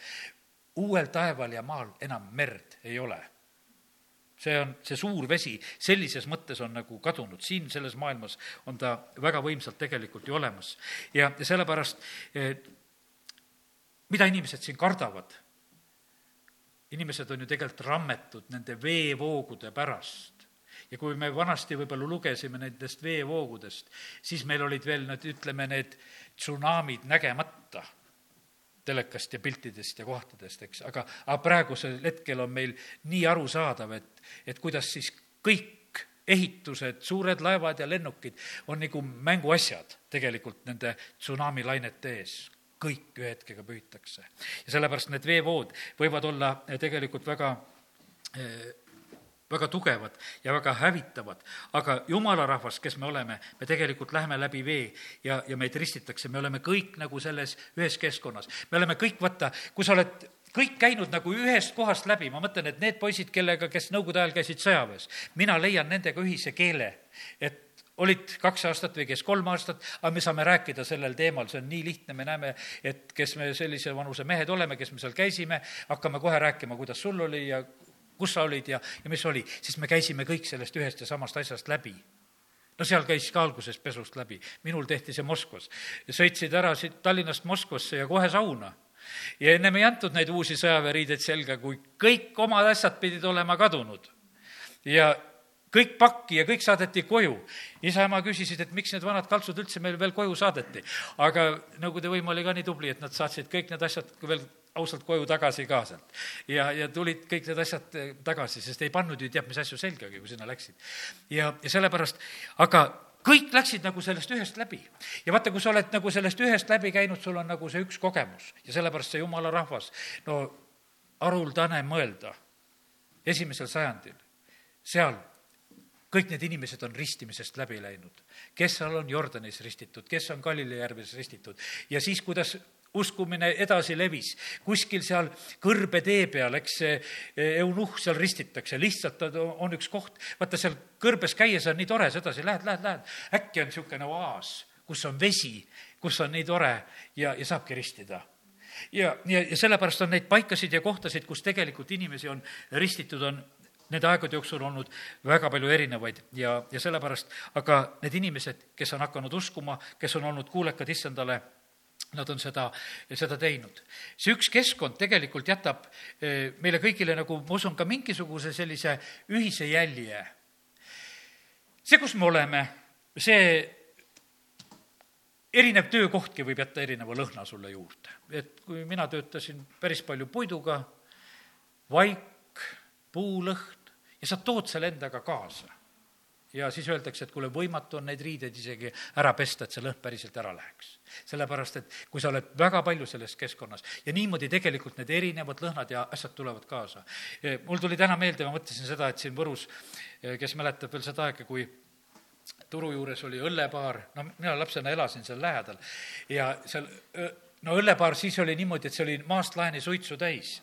[SPEAKER 1] uuel taeval ja maal enam merd ei ole. see on, see suur vesi sellises mõttes on nagu kadunud, siin selles maailmas on ta väga võimsalt tegelikult ju olemas. ja, sellepärast, mida inimesed siin kardavad? inimesed on ju tegelikult rammetud nende veevoogude pärast ja kui me vanasti võib-olla lugesime nendest veevoogudest, siis meil olid veel need, ütleme, need tsunamid nägemata telekast ja piltidest ja kohtadest, eks, aga, aga praegusel hetkel on meil nii arusaadav, et, et kuidas siis kõik ehitused, suured laevad ja lennukid on nagu mänguasjad tegelikult nende tsunamilainete ees kõik ühe hetkega püütakse. ja sellepärast need veevood võivad olla tegelikult väga väga tugevad ja väga hävitavad, aga jumala rahvas, kes me oleme, me tegelikult läheme läbi vee ja, ja meid ristitakse, me oleme kõik nagu selles ühes keskkonnas. me oleme kõik, vaata, kui sa oled kõik käinud nagu ühest kohast läbi, ma mõtlen, et need poisid, kellega, kes Nõukogude ajal käisid sõjaväes, mina leian nendega ühise keele, et olid kaks aastat või kes kolm aastat, aga me saame rääkida sellel teemal, see on nii lihtne, me näeme, et kes me sellise vanuse mehed oleme, kes me seal käisime, hakkame kohe rääkima, kuidas sul oli ja kus sa olid ja, ja mis oli, siis me käisime kõik sellest ühest ja samast asjast läbi no seal käis ka alguses pesust läbi, minul tehti see Moskvas. sõitsid ära siit Tallinnast Moskvasse ja kohe sauna. ja ennem ei antud neid uusi sõjaväeriideid selga, kui kõik omad asjad pidid olema kadunud. ja kõik pakki ja kõik saadeti koju. isa-ema küsisid, et miks need vanad kaltsud üldse meil veel koju saadeti. aga Nõukogude võim oli ka nii tubli, et nad saatsid kõik need asjad veel ausalt koju tagasi ka sealt. ja, ja tulid kõik need asjad eh, tagasi, sest ei pannud ju teab mis asju selgagi, kui sinna läksid. ja, ja sellepärast, aga kõik läksid nagu sellest ühest läbi. ja vaata, kui sa oled nagu sellest ühest läbi käinud, sul on nagu see üks kogemus ja sellepärast see jumala rahvas, no haruldane mõelda esimesel sajandil, seal kõik need inimesed on ristimisest läbi läinud. kes seal on Jordanis ristitud, kes on Galilei järves ristitud ja siis, kuidas uskumine edasi levis. kuskil seal kõrbetee peal, eks see e, eunuhh seal ristitakse, lihtsalt on üks koht, vaata seal kõrbes käies on nii tore, sedasi lähed, lähed, lähed, äkki on niisugune oaas, kus on vesi, kus on nii tore ja, ja saabki ristida. Ja, ja, ja sellepärast on neid paikasid ja kohtasid, kus tegelikult inimesi on ristitud, on nende aegade jooksul olnud väga palju erinevaid. Ja, ja sellepärast, aga need inimesed, kes on hakanud uskuma, kes on olnud kuulekad issandale, Nad on seda, seda teinud. see üks keskkond tegelikult jätab eh, meile kõigile nagu, ma usun, ka mingisuguse sellise ühise jälje. see, kus me oleme, see erinev töökohtki võib jätta erineva lõhna sulle juurde. et kui mina töötasin päris palju puiduga, vaik, puulõhn ja sa tood selle endaga kaasa ja siis öeldakse, et kuule, võimatu on neid riideid isegi ära pesta, et see lõhn päriselt ära läheks. sellepärast, et kui sa oled väga palju selles keskkonnas ja niimoodi tegelikult need erinevad lõhnad ja asjad tulevad kaasa. mul tuli täna meelde, ma mõtlesin seda, et siin Võrus, kes mäletab veel seda aega, kui turu juures oli õllepaar, no mina lapsena elasin seal lähedal ja seal no õllepaar siis oli niimoodi, et see oli maast laeni suitsu täis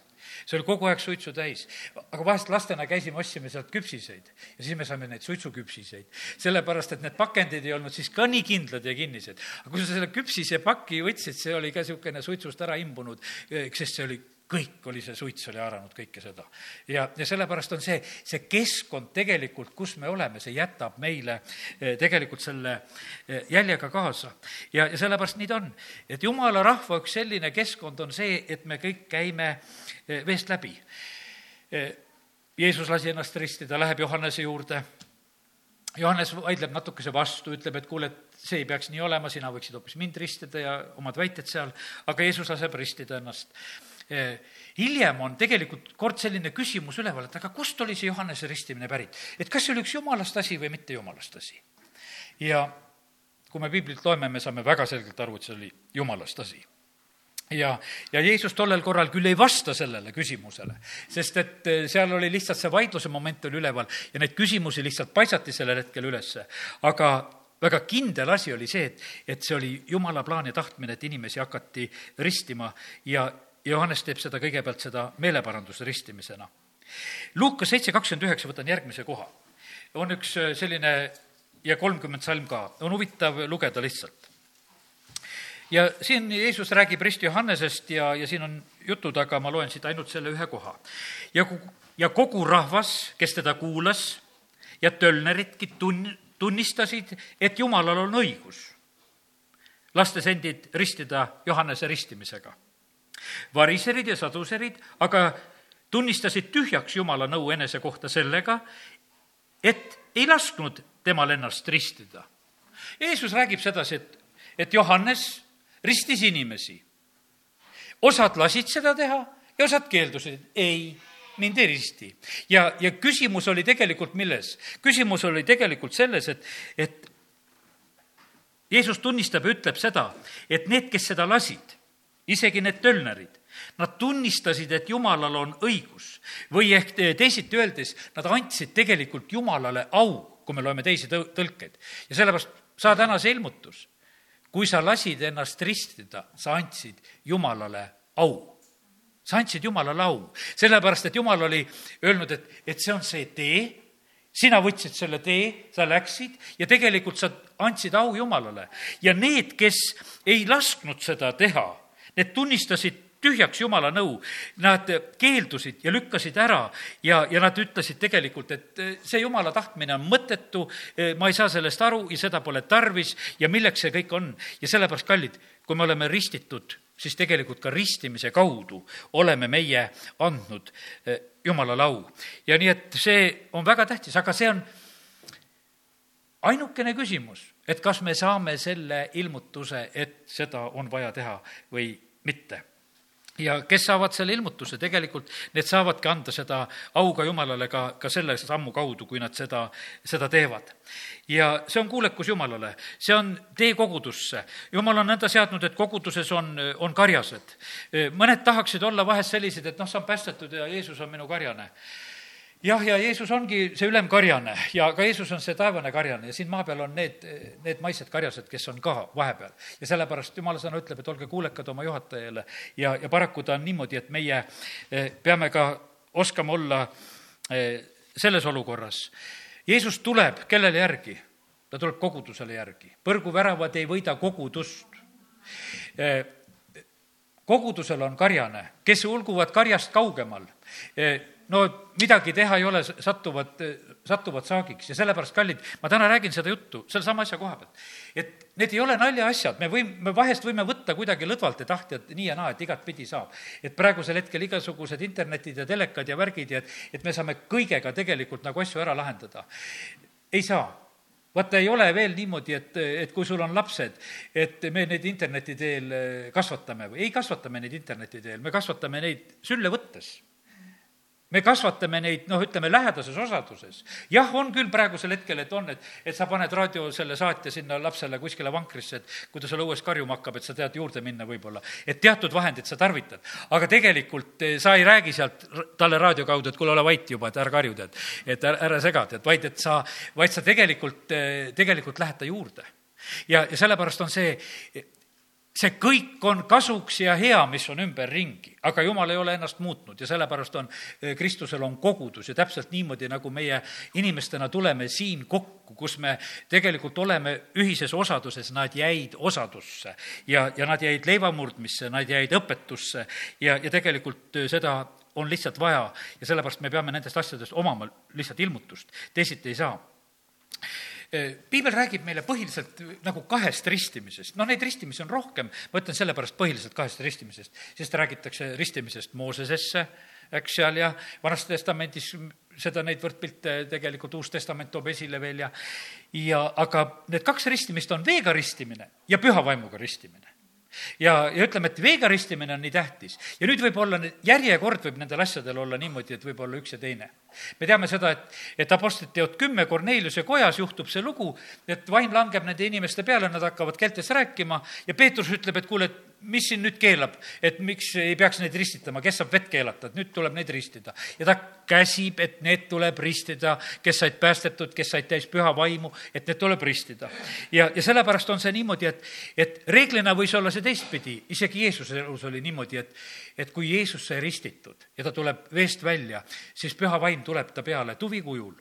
[SPEAKER 1] see oli kogu aeg suitsu täis. aga vahest lastena käisime, ostsime sealt küpsiseid ja siis me saime neid suitsuküpsiseid. sellepärast, et need pakendid ei olnud siis ka nii kindlad ja kinnised. aga kui sa selle küpsise paki võtsid, see oli ka niisugune suitsust ära imbunud, sest see oli kõik oli see suits oli haaranud kõike seda. ja, ja sellepärast on see, see keskkond tegelikult, kus me oleme, see jätab meile eh, tegelikult selle eh, jäljega kaasa. ja, ja sellepärast nii ta on. et jumala rahva üks selline keskkond on see, et me kõik käime eh, veest läbi. Jeesus lasi ennast ristida, läheb Johannese juurde Johannes vaidleb natukese vastu, ütleb, et kuule, et see ei peaks nii olema, sina võiksid hoopis mind ristida ja omad väited seal, aga Jeesus laseb ristida ennast hiljem on tegelikult kord selline küsimus üleval, et aga kust oli see Johannese ristimine pärit? et kas see oli üks jumalast asi või mitte jumalast asi? ja kui me piiblit loeme, me saame väga selgelt aru, et see oli jumalast asi ja, ja Jeesus tollel korral küll ei vasta sellele küsimusele, sest et eh, seal oli lihtsalt see vaidluse moment oli üleval ja neid küsimusi lihtsalt paisati sellel hetkel ülesse. aga väga kindel asi oli see, et, et see oli jumala plaan ja tahtmine, et inimesi hakati ristima ja Johannes teeb seda kõigepealt seda meeleparanduse ristimisena. Luukas seitse kakskümmend üheksa, võtan järgmise koha. on üks äh, selline ja kolmkümmend salm ka, on huvitav lugeda lihtsalt. ja siin Jeesus räägib risti Johannesest ja, ja siin on jutud, aga ma loen siit ainult selle ühe koha. ja, ja kogu rahvas, kes teda kuulas ja tölneridki tun-, tunnistasid, et Jumalal on õigus, lastes endid ristida Johannese ristimisega variserid ja saduserid aga tunnistasid tühjaks Jumala nõu enese kohta sellega, et ei lasknud temal ennast ristida. Jeesus räägib sedasi, et, et Johannes ristis inimesi. osad lasid seda teha ja osad keeldusid, ei, mind ei risti. ja, ja küsimus oli tegelikult milles? küsimus oli tegelikult selles, et, et Jeesus tunnistab ja ütleb seda, et need, kes seda lasid, isegi need tölnerid, nad tunnistasid, et Jumalal on õigus või ehk teisiti öeldes, nad andsid tegelikult Jumalale au, kui me loeme teisi tõ-, tõlkeid. ja sellepärast saa täna see ilmutus. kui sa lasid ennast ristida, sa andsid Jumalale au sa andsid Jumalale au, sellepärast et Jumal oli öelnud, et, et see on see tee, sina võtsid selle tee, sa läksid ja tegelikult sa andsid au Jumalale. ja need, kes ei lasknud seda teha, need tunnistasid tühjaks Jumala nõu. Nad keeldusid ja lükkasid ära ja, ja nad ütlesid tegelikult, et see Jumala tahtmine on mõttetu, ma ei saa sellest aru ja seda pole tarvis ja milleks see kõik on. ja sellepärast, kallid, kui me oleme ristitud, siis tegelikult ka ristimise kaudu oleme meie andnud Jumalale au. ja nii, et see on väga tähtis, aga see on ainukene küsimus, et kas me saame selle ilmutuse, et seda on vaja teha või mitte ja kes saavad selle ilmutuse, tegelikult need saavadki anda seda au ka Jumalale ka, ka selle sammu kaudu, kui nad seda, seda teevad. ja see on kuulekus Jumalale, see on tee kogudusse. Jumal on nõnda seadnud, et koguduses on, on karjased. mõned tahaksid olla vahest sellised, et noh, saan päästetud ja Jeesus on minu karjane jah, ja Jeesus ongi see ülemkarjane ja ka Jeesus on see taevane karjane ja siin maa peal on need, need maised karjased, kes on ka vahepeal. ja sellepärast jumala sõna ütleb, et olge kuulekad oma juhatajale ja, ja paraku ta on niimoodi, et meie eh, peame ka oskama olla eh, selles olukorras. Jeesus tuleb kellele järgi? ta tuleb kogudusele järgi. põrguväravad ei võida kogudust eh, kogudusel on karjane, kes ulguvad karjast kaugemal no midagi teha ei ole, satuvad, satuvad saagiks ja sellepärast, kallid, ma täna räägin seda juttu sellesama asja koha pealt. et need ei ole naljaasjad, me võime, me vahest võime võtta kuidagi lõdvalt ja tahta, et nii ja naa, et igatpidi saab. et praegusel hetkel igasugused internetid ja telekad ja värgid ja et, et me saame kõigega tegelikult nagu asju ära lahendada. ei saa vaata, ei ole veel niimoodi, et, et kui sul on lapsed, et me neid interneti teel kasvatame või ei kasvata me neid interneti teel, me kasvatame neid sülle võttes me kasvatame neid, noh, ütleme lähedases osaduses. jah, on küll praegusel hetkel, et on, et, et sa paned raadio selle saatja sinna lapsele kuskile vankrisse, et kui ta seal õues karjuma hakkab, et sa tead juurde minna võib-olla. et teatud vahendid sa tarvitad. aga tegelikult eh, sa ei räägi sealt talle raadio kaudu, et kuule, ole vait juba, et ära karju, tead. et ära, ära sega, tead, vaid et sa, vaid sa tegelikult, eh, tegelikult lähed ta juurde. ja, ja sellepärast on see, see kõik on kasuks ja hea, mis on ümberringi, aga jumal ei ole ennast muutnud ja sellepärast on, eh, Kristusel on kogudus. Ja täpselt niimoodi, nagu meie inimestena tuleme siin kokku, kus me tegelikult oleme ühises osaduses, nad jäid osadusse. Ja, ja nad jäid leivamurdmisse, nad jäid õpetusse. Ja, ja tegelikult eh, seda on lihtsalt vaja. Ja sellepärast me peame nendest asjadest omama lihtsalt ilmutust, teisiti ei saa piibel räägib meile põhiliselt nagu kahest ristimisest, noh, neid ristimisi on rohkem, ma ütlen sellepärast põhiliselt kahest ristimisest, sest räägitakse ristimisest Moosesesse, eks seal ja Vanas Testamendis seda, neid võrdpilte tegelikult Uus Testament toob esile veel ja ja aga need kaks ristimist on veega ristimine ja püha vaimuga ristimine ja, ja ütleme, et veega ristimine on nii tähtis. ja nüüd võib olla, järjekord võib nendel asjadel olla niimoodi, et võib olla üks ja teine. me teame seda, et, et Apostlite teod kümme Korneliuse kojas juhtub see lugu, et vaim langeb nende inimeste peale, nad hakkavad keeltes rääkima ja Peetrus ütleb, et kuule, et mis siin nüüd keelab, et miks ei peaks neid ristitama, kes saab vett keelata, et nüüd tuleb neid ristida. ja ta käsib, et need tuleb ristida, kes said päästetud, kes said täis püha vaimu, et need tuleb ristida. ja, ja sellepärast on see niimoodi, et, et reeglina võis olla see teistpidi, isegi Jeesuse elus oli niimoodi, et, et kui Jeesus sai ristitud ja ta tuleb veest välja, siis püha vaim tuleb ta peale tuvikujul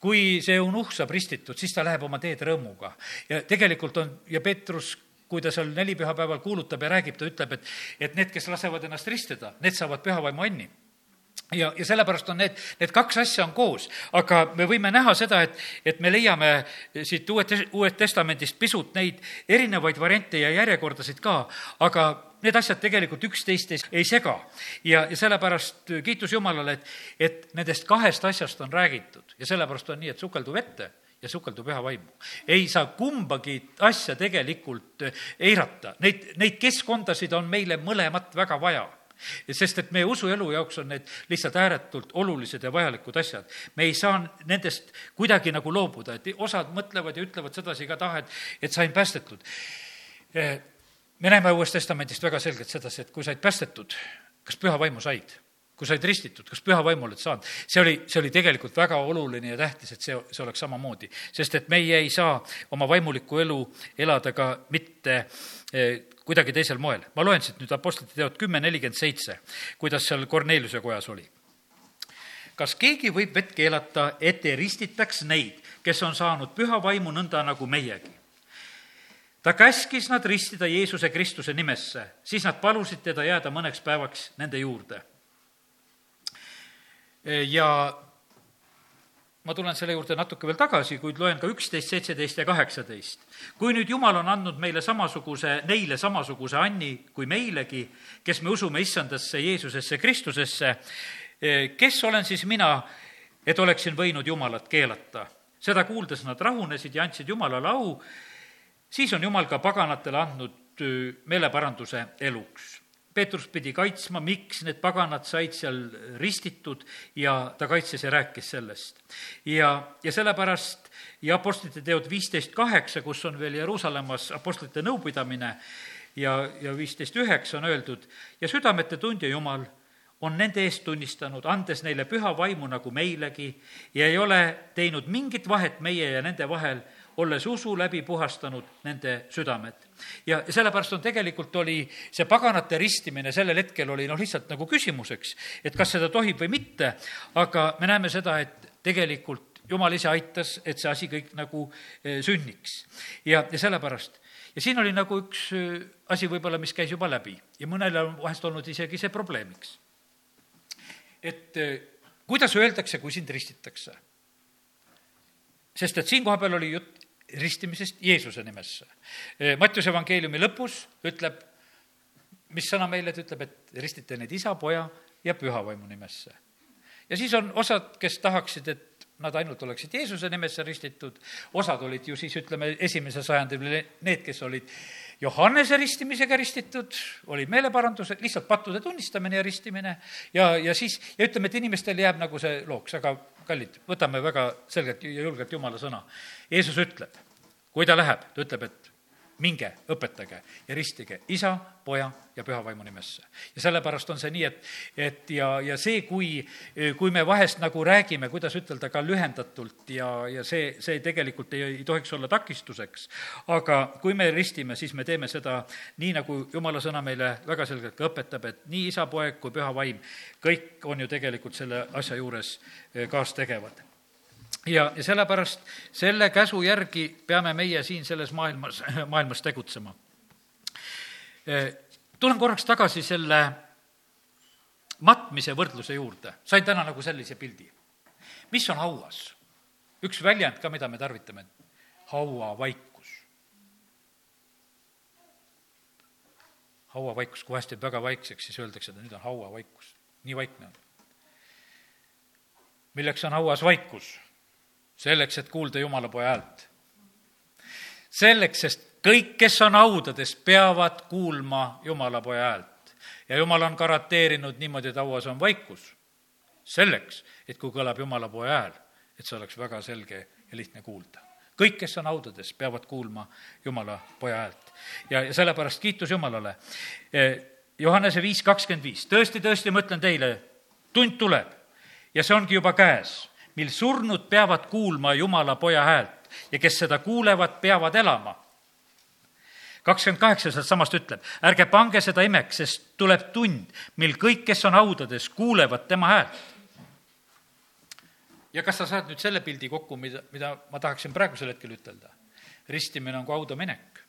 [SPEAKER 1] kui see eunuhh saab ristitud, siis ta läheb oma teed rõõmuga. ja tegelikult on, ja Peetrus kui ta seal nelipühapäeval kuulutab ja räägib, ta ütleb, et, et need, kes lasevad ennast ristida, need saavad pühavaimu anni. Ja, ja sellepärast on need, need kaks asja on koos, aga me võime näha seda, et, et me leiame siit Uued, Uued Testamendist pisut neid erinevaid variante ja järjekordasid ka, aga need asjad tegelikult üksteist ei sega. ja, ja sellepärast kiitus Jumalale, et, et nendest kahest asjast on räägitud. Ja sellepärast on nii, et sukeldu vette ja sukeldu püha vaimu. ei saa kumbagi asja tegelikult eirata, neid, neid keskkondasid on meile mõlemat väga vaja sest et meie usuelu jaoks on need lihtsalt ääretult olulised ja vajalikud asjad. me ei saa nendest kuidagi nagu loobuda, et osad mõtlevad ja ütlevad sedasi ka taha, et, et sain päästetud. me näeme Uuest Testamendist väga selgelt sedasi, et kui said päästetud, kas püha vaimu said kui said ristitud, kas püha vaimu oled saanud, see oli, see oli tegelikult väga oluline ja tähtis, et see, see oleks samamoodi. sest et meie ei saa oma vaimulikku elu elada ka mitte eh, kuidagi teisel moel. ma loen siit nüüd Apostlite teod kümme nelikümmend seitse, kuidas seal Korneliuse kojas oli. kas keegi võib vett keelata, et ei ristitaks neid, kes on saanud püha vaimu nõnda nagu meiegi? ta käskis nad ristida Jeesuse Kristuse nimesse, siis nad palusid teda jääda mõneks päevaks nende juurde ja ma tulen selle juurde natuke veel tagasi, kuid loen ka üksteist, seitseteist ja kaheksateist. kui nüüd Jumal on andnud meile samasuguse, neile samasuguse anni kui meilegi, kes me usume issandasse Jeesusesse Kristusesse, kes olen siis mina, et oleksin võinud Jumalat keelata? seda kuuldes nad rahunesid ja andsid Jumalale au, siis on Jumal ka paganatele andnud meeleparanduse eluks Peetrus pidi kaitsma, miks need paganad said seal ristitud ja ta kaitses ja rääkis sellest. ja, ja sellepärast ja Apostlite teod viisteist kaheksa, kus on veel Jeruusalemmas Apostlite nõupidamine ja, ja viisteist üheksa on öeldud, ja südamete tundja Jumal on nende eest tunnistanud, andes neile püha vaimu nagu meilegi ja ei ole teinud mingit vahet meie ja nende vahel, olles usu läbi puhastanud nende südamed. ja sellepärast on tegelikult oli see paganate ristimine sellel hetkel oli noh, lihtsalt nagu küsimuseks, et kas seda tohib või mitte, aga me näeme seda, et tegelikult jumal ise aitas, et see asi kõik nagu eh, sünniks. ja, ja sellepärast ja siin oli nagu üks eh, asi võib-olla, mis käis juba läbi ja mõnele on vahest olnud isegi see probleemiks. et eh, kuidas öeldakse, kui sind ristitakse? sest et siin kohapeal oli jutt ristimisest Jeesuse nimesse. Mattiuse evangeeliumi lõpus ütleb, mis sõna meile, ta ütleb, et ristite neid isa, poja ja pühavaimu nimesse. ja siis on osad, kes tahaksid, et nad ainult oleksid Jeesuse nimesse ristitud, osad olid ju siis, ütleme, esimese sajandil need, kes olid Johannese ristimisega ristitud, oli meeleparandus, lihtsalt pattude tunnistamine ja ristimine ja, ja siis, ja ütleme, et inimestel jääb nagu see looks, aga kallid, võtame väga selgelt ja julgelt Jumala sõna. Jeesus ütleb, kui ta läheb, ta ütleb, et minge, õpetage ja ristige isa, poja ja püha vaimu nimesse. ja sellepärast on see nii, et, et ja, ja see, kui, kui me vahest nagu räägime, kuidas ütelda, ka lühendatult ja, ja see, see tegelikult ei, ei tohiks olla takistuseks, aga kui me ristime, siis me teeme seda nii, nagu jumala sõna meile väga selgelt ka õpetab, et nii isa, poeg kui püha vaim, kõik on ju tegelikult selle asja juures eh, kaastegevad ja, ja sellepärast selle käsu järgi peame meie siin selles maailmas, maailmas tegutsema. Eh, tulen korraks tagasi selle matmise võrdluse juurde, sain täna nagu sellise pildi. mis on hauas? üks väljend ka, mida me tarvitame, hauavaikus. hauavaikus, kui vahest jääb väga vaikseks, siis öeldakse, et nüüd on hauavaikus. nii vaikne on. milleks on hauas vaikus? Selleks, et kuulda Jumala poja häält. selleks, sest kõik, kes on haudades, peavad kuulma Jumala poja häält. ja Jumal on garanteerinud niimoodi, et hauas on vaikus. selleks, et kui kõlab Jumala poja hääl, et see oleks väga selge ja lihtne kuulda. kõik, kes on haudades, peavad kuulma Jumala poja häält. ja, ja sellepärast kiitus Jumalale. E, Johannese viis kakskümmend viis, tõesti, tõesti, ma ütlen teile, tund tuleb ja see ongi juba käes mil surnud peavad kuulma Jumala poja häält ja kes seda kuulevad, peavad elama. kakskümmend kaheksa sealtsamast ütleb, ärge pange seda imeks, sest tuleb tund, mil kõik, kes on haudades, kuulevad tema häält. ja kas sa saad nüüd selle pildi kokku, mida, mida ma tahaksin praegusel hetkel ütelda? ristimine on kui hauda minek.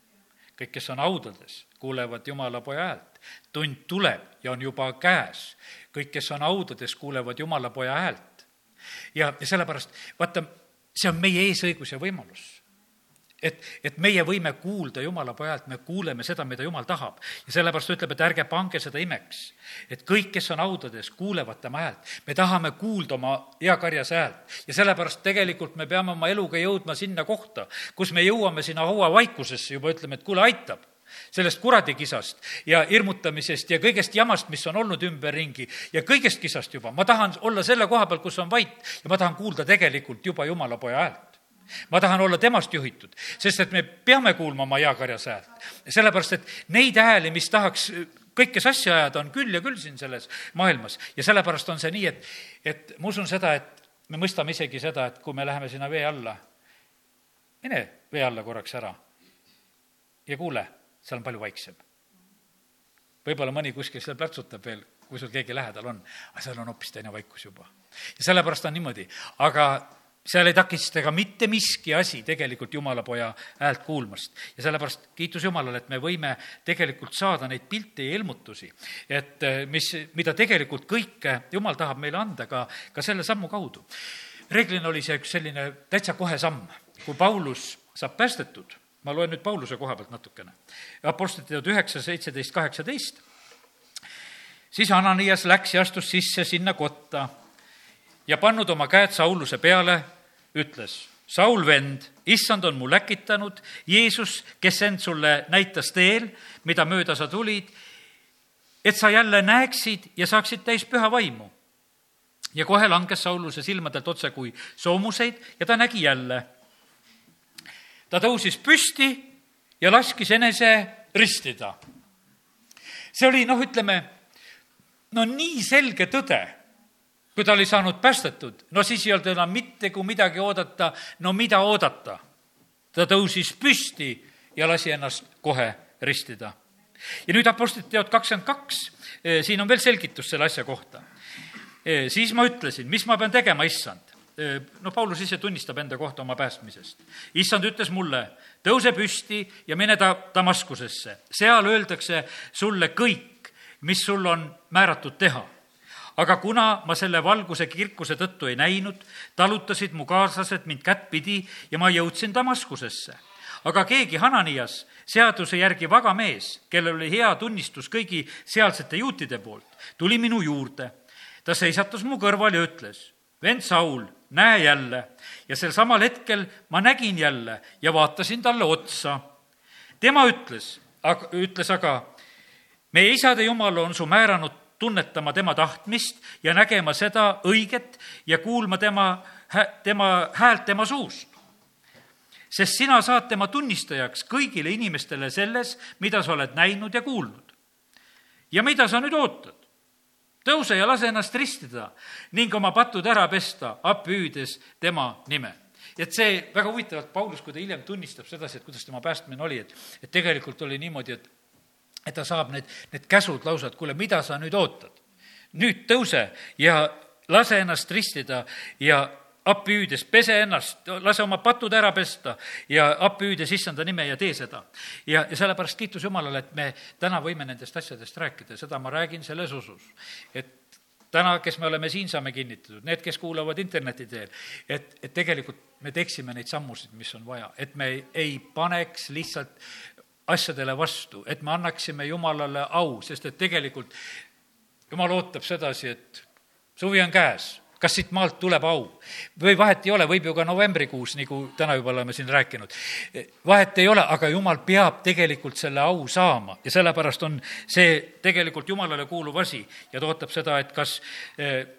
[SPEAKER 1] kõik, kes on haudades, kuulevad Jumala poja häält. tund tuleb ja on juba käes. kõik, kes on haudades, kuulevad Jumala poja häält ja, sellepärast vaata, see on meie eesõigus ja võimalus et, et meie võime kuulda Jumala pojalt, me kuuleme seda, mida Jumal tahab. ja sellepärast ta ütleb, et ärge pange seda imeks. et kõik, kes on haudades, kuulevad tema häält. me tahame kuulda oma eakarjase häält. ja sellepärast tegelikult me peame oma eluga jõudma sinna kohta, kus me jõuame sinna hauavaikusesse juba, ütleme, et kuule, aitab sellest kuradikisast ja hirmutamisest ja kõigest jamast, mis on olnud ümberringi ja kõigest kisast juba. ma tahan olla selle koha peal, kus on vait ja ma tahan kuulda tegelikult juba Jumala poja häält ma tahan olla temast juhitud, sest et me peame kuulma oma jaakarjas häält. sellepärast, et neid hääli, mis tahaks kõike sassi ajada, on küll ja küll siin selles maailmas ja sellepärast on see nii, et, et ma usun seda, et me mõistame isegi seda, et kui me läheme sinna vee alla, mine vee alla korraks ära ja kuule, seal on palju vaiksem. võib-olla mõni kuskil seal plärtsutab veel, kui sul keegi lähedal on, aga seal on hoopis teine vaikus juba. ja sellepärast on niimoodi, aga seal ei takista ka mitte miski asi tegelikult Jumala poja häält kuulmast. ja sellepärast kiitus Jumalale, et me võime tegelikult saada neid pilte ja ilmutusi, et eh, mis, mida tegelikult kõike Jumal tahab meile anda ka, ka selle sammu kaudu. reeglina oli see üks selline täitsa kohe samm, kui Paulus saab päästetud, ma loen nüüd Pauluse koha pealt natukene, Apostlite teod üheksa, seitseteist, kaheksateist, siis Ananias läks ja astus sisse sinna kotta ja pannud oma käed Sauluse peale, ütles, Saul vend, issand on mu läkitanud, Jeesus, kes end sulle näitas teel, mida mööda sa tulid, et sa jälle näeksid ja saaksid täis püha vaimu. ja kohe langes Sauluse silmadelt otse kui soomuseid ja ta nägi jälle. Ta tõusis püsti ja laskis enese ristida. see oli, noh, ütleme, no nii selge tõde kui ta oli saanud päästetud, no siis ei olnud enam mitte kui midagi oodata, no mida oodata? ta tõusis püsti ja lasi ennast kohe ristida. ja nüüd Apostlite teod kakskümmend kaks, eh, siin on veel selgitus selle asja kohta. Eh, siis ma ütlesin, mis ma pean tegema, issand? Eh, no Paulus ise tunnistab enda kohta oma päästmisest. issand ütles mulle, tõuse püsti ja mine ta Damaskusesse, seal öeldakse sulle kõik, mis sul on määratud teha aga kuna ma selle valguse kirkuse tõttu ei näinud, talutasid mu kaaslased mind kättpidi ja ma jõudsin Damaskusesse. aga keegi Hananias, seaduse järgi vaga mees, kellel oli hea tunnistus kõigi sealsete juutide poolt, tuli minu juurde. ta seisatus mu kõrval ja ütles, vend Saul, näe jälle. ja sel samal hetkel ma nägin jälle ja vaatasin talle otsa. tema ütles, ütles aga, meie isade jumal on su määranud tunnetama tema tahtmist ja nägema seda õiget ja kuulma tema, tema häält tema suust. sest sina saad tema tunnistajaks kõigile inimestele selles, mida sa oled näinud ja kuulnud. ja mida sa nüüd ootad? Tõuse ja lase ennast ristida ning oma patud ära pesta, appi-hüüdes tema nime et see väga huvitavalt, Paulus, kui ta hiljem tunnistab sedasi, et kuidas tema päästmine oli, et, et tegelikult oli niimoodi, et et ta saab need, need käsud lausa, et kuule, mida sa nüüd ootad? nüüd tõuse ja lase ennast ristida ja appi hüüdes, pese ennast, lase oma patud ära pesta ja appi hüüdes issanda nime ja tee seda. ja, ja sellepärast kiitus Jumalale, et me täna võime nendest asjadest rääkida, seda ma räägin selles usus, et täna, kes me oleme siin, saame kinnitatud, need, kes kuulavad interneti teel, et, et tegelikult me teeksime neid sammusid, mis on vaja, et me ei, ei paneks lihtsalt asjadele vastu, et me annaksime Jumalale au, sest et tegelikult Jumal ootab sedasi, et suvi on käes kas siit maalt tuleb au? või vahet ei ole, võib ju ka novembrikuus, nagu täna juba oleme siin rääkinud. vahet ei ole, aga jumal peab tegelikult selle au saama ja sellepärast on see tegelikult jumalale kuuluv asi ja ta ootab seda, et kas,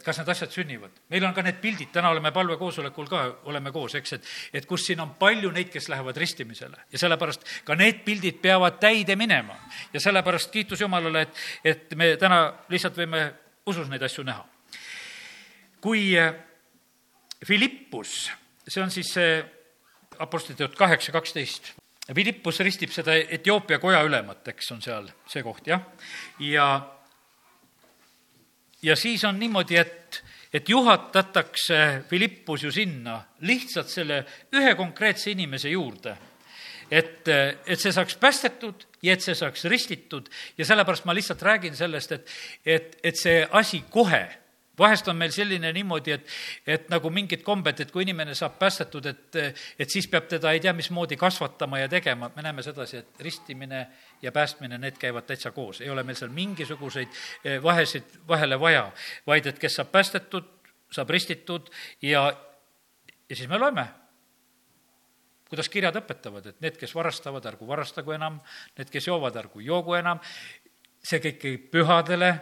[SPEAKER 1] kas need asjad sünnivad. meil on ka need pildid, täna oleme palvekoosolekul ka, oleme koos, eks, et, et kus siin on palju neid, kes lähevad ristimisele ja sellepärast ka need pildid peavad täide minema. ja sellepärast kiitus Jumalale, et, et me täna lihtsalt võime usus neid asju näha kui äh, Philippus, see on siis see Apostlite jutt kaheksa, kaksteist, Philippus ristib seda Etioopia koja ülemat, eks on seal see koht, jah, ja ja siis on niimoodi, et, et juhatatakse Philippus ju sinna lihtsalt selle ühe konkreetse inimese juurde. Et, et see saaks päästetud ja et see saaks ristitud. Ja sellepärast ma lihtsalt räägin sellest, et, et, et see asi kohe vahest on meil selline niimoodi, et, et nagu mingid kombed, et kui inimene saab päästetud, et, et siis peab teda ei tea mismoodi kasvatama ja tegema, me näeme sedasi, et ristimine ja päästmine, need käivad täitsa koos, ei ole meil seal mingisuguseid eh, vahesid vahele vaja, vaid et kes saab päästetud, saab ristitud ja, ja siis me loeme kuidas kirjad õpetavad, et need, kes varastavad, ärgu varastagu enam, need, kes joovad, ärgu joogu enam, see kõik käib pühadele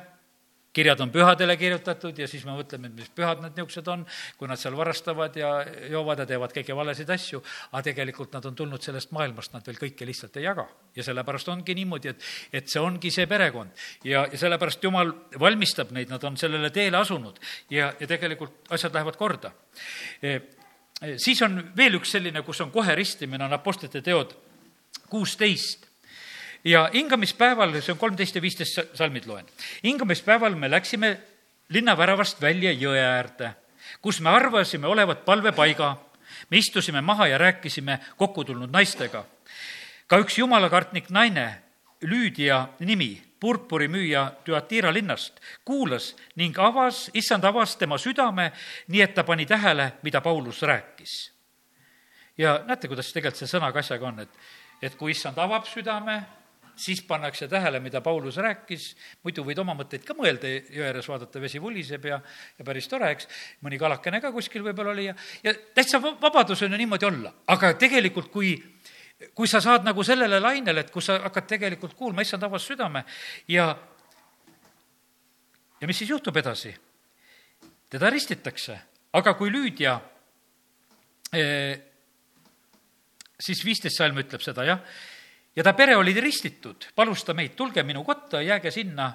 [SPEAKER 1] kirjad on pühadele kirjutatud ja siis me mõtleme, et mis pühad need niisugused on, kui nad seal varastavad ja joovad ja teevad kõiki valesid asju, aga tegelikult nad on tulnud sellest maailmast, nad veel kõike lihtsalt ei jaga. ja sellepärast ongi niimoodi, et, et see ongi see perekond. ja, ja sellepärast Jumal valmistab neid, nad on sellele teele asunud ja, ja tegelikult asjad lähevad korda e,. E, siis on veel üks selline, kus on kohe ristimine, on Apostlite teod kuusteist ja hingamispäeval, see on kolmteist ja viisteist salmid loen, hingamispäeval me läksime linnaväravast välja jõe äärde, kus me arvasime olevat palvepaiga. me istusime maha ja rääkisime kokku tulnud naistega. ka üks jumalakartnik naine, Lüüdia nimi, purpurimüüja Tüatira linnast, kuulas ning avas, issand avas tema südame, nii et ta pani tähele, mida Paulus rääkis. ja näete, kuidas tegelikult see sõnaga asjaga on, et, et kui issand avab südame, siis pannakse tähele, mida Paulus rääkis, muidu võid oma mõtteid ka mõelda, jõe ääres vaadata, vesi vuliseb ja, ja päris tore, eks, mõni kalakene ka kuskil võib-olla oli ja, ja täitsa vabadus on ju niimoodi olla, aga tegelikult, kui kui sa saad nagu sellele lainele, et kus sa hakkad tegelikult kuulma, issand avas südame. Ja ja mis siis juhtub edasi? teda ristitakse, aga kui Lüüdia eh, siis viisteist salm ütleb seda, jah, ja ta pere oli ristitud, palus ta meid, tulge minu kotta, jääge sinna,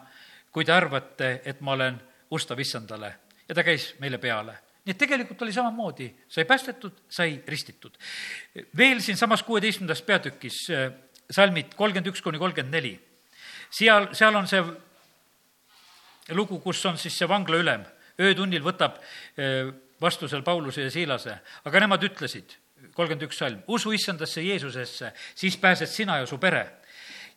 [SPEAKER 1] kui te arvate, et ma olen ustav issandale. ja ta käis meile peale. nii et tegelikult oli samamoodi, sai päästetud, sai ristitud. veel siinsamas kuueteistkümnendas peatükis äh, salmid kolmkümmend üks kuni kolmkümmend neli. seal, seal on see lugu, kus on siis see vanglaülem, öötunnil võtab äh, vastu seal Pauluse ja Siilase, aga nemad ütlesid, kolmkümmend üks salm, usu issandasse Jeesusesse, siis pääsed sina ja su pere.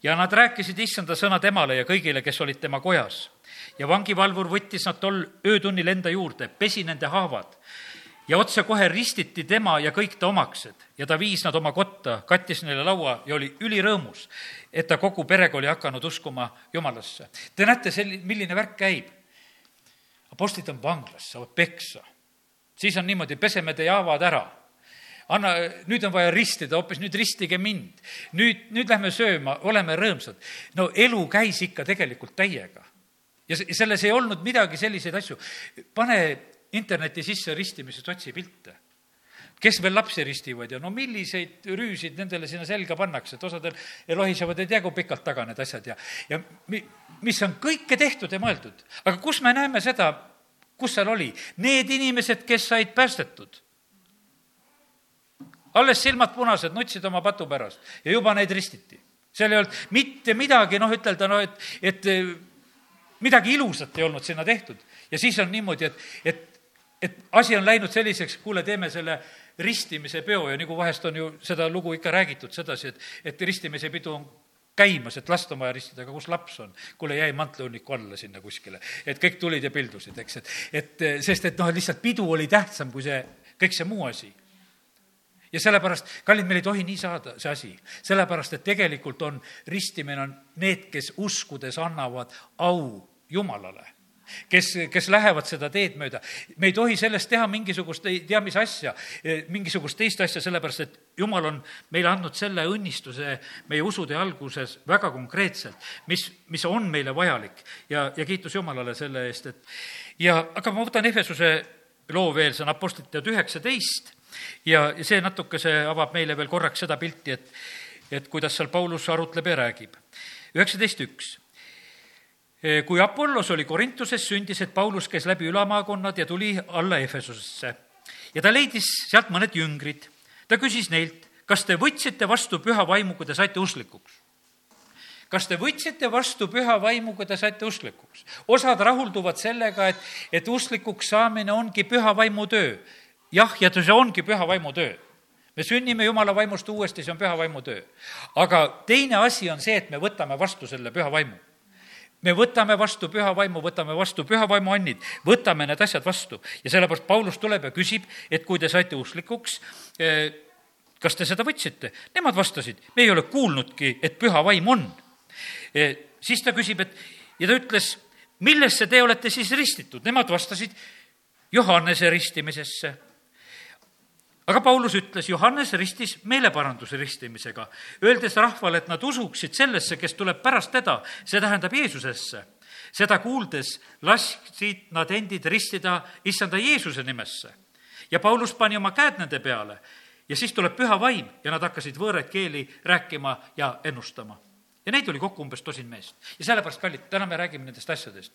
[SPEAKER 1] ja nad rääkisid issanda sõna temale ja kõigile, kes olid tema kojas. ja vangivalvur võttis nad tol öötunnil enda juurde, pesi nende haavad ja otsekohe ristiti tema ja kõik ta omaksed ja ta viis nad oma kotta, kattis neile laua ja oli ülirõõmus, et ta kogu perega oli hakanud uskuma Jumalasse. Te näete, sel-, milline värk käib. apostlid on vanglas, saavad peksa. siis on niimoodi, peseme teie haavad ära anna, nüüd on vaja ristida, hoopis nüüd ristige mind. nüüd, nüüd lähme sööma, oleme rõõmsad. no elu käis ikka tegelikult täiega. ja selles ei olnud midagi selliseid asju. pane interneti sisse ristimisest, otsi pilte kes veel lapsi ristivad ja no milliseid rüüsid nendele sinna selga pannakse, et osadel lohisevad ei tea, kui pikalt taga need asjad ja, ja mi-, mis on kõike tehtud ja mõeldud. aga kus me näeme seda, kus seal oli? Need inimesed, kes said päästetud alles silmad punased, nutsid oma patu pärast ja juba neid ristiti. seal ei olnud mitte midagi, noh, ütelda, no et, et eh, midagi ilusat ei olnud sinna tehtud. ja siis on niimoodi, et, et, et asi on läinud selliseks, kuule, teeme selle ristimise peo ja nagu vahest on ju seda lugu ikka räägitud sedasi, et, et ristimise pidu on käimas, et last on vaja ristida, aga kus laps on? kuule, jäi mantlihunniku alla sinna kuskile. et kõik tulid ja pildusid, eks, et, et sest et noh, lihtsalt pidu oli tähtsam kui see, kõik see muu asi ja sellepärast, kallid, meil ei tohi nii saada see asi. sellepärast, et tegelikult on, ristimine on need, kes uskudes annavad au Jumalale kes, kes lähevad seda teed mööda. me ei tohi sellest teha mingisugust ei tea mis asja, mingisugust teist asja, sellepärast et Jumal on meile andnud selle õnnistuse meie usutee alguses väga konkreetselt, mis, mis on meile vajalik ja, ja kiitus Jumalale selle eest, et ja, aga ma võtan Efesuse loo veel, see on Apostlite üheksateist ja see natukese avab meile veel korraks seda pilti, et, et kuidas seal Paulus arutleb ja räägib. üheksateist üks. kui Apollos oli Korintuses, sündis, et Paulus käis läbi ülamaakonnad ja tuli alla Efesusesse. ja ta leidis sealt mõned jüngrid. ta küsis neilt, kas te võtsite vastu püha vaimu, kui te saite usklikuks? kas te võtsite vastu püha vaimu, kui te saite usklikuks? osad rahulduvad sellega, et, et usklikuks saamine ongi püha vaimu töö jah, ja see ongi püha vaimu töö. me sünnime Jumala vaimust uuesti, see on püha vaimu töö. aga teine asi on see, et me võtame vastu selle püha vaimu me võtame vastu püha vaimu, võtame vastu püha vaimu annid, võtame need asjad vastu ja sellepärast Paulus tuleb ja küsib, et kui te saite usklikuks, eh, kas te seda võtsite? Nemad vastasid, me ei ole kuulnudki, et püha vaim on. Eh, siis ta küsib, et ja ta ütles, millesse te olete siis ristitud? Nemad vastasid Johannese ristimisesse aga Paulus ütles, Johannes ristis meeleparanduse ristimisega, öeldes rahvale, et nad usuksid sellesse, kes tuleb pärast teda, see tähendab Jeesusesse. seda kuuldes lasksid nad endid ristida issanda Jeesuse nimesse. ja Paulus pani oma käed nende peale ja siis tuleb püha vaim ja nad hakkasid võõraid keeli rääkima ja ennustama. ja neid oli kokku umbes tosin meest. ja sellepärast, kallid, täna me räägime nendest asjadest.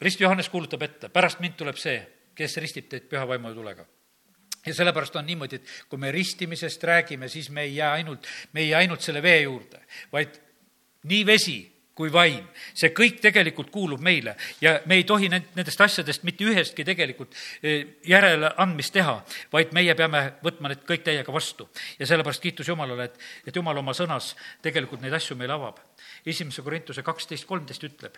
[SPEAKER 1] rist Johannes kuulutab ette, pärast mind tuleb see, kes ristib teid püha vaimu tulega ja sellepärast on niimoodi, et kui me ristimisest räägime, siis me ei jää ainult, me ei jää ainult selle vee juurde, vaid nii vesi kui vaim, see kõik tegelikult kuulub meile ja me ei tohi nendest asjadest mitte ühestki tegelikult eh, järeleandmist teha, vaid meie peame võtma need kõik täiega vastu. ja sellepärast kiitus Jumalale, et, et Jumal oma sõnas tegelikult neid asju meile avab. esimese Korintuse kaksteist kolmteist ütleb,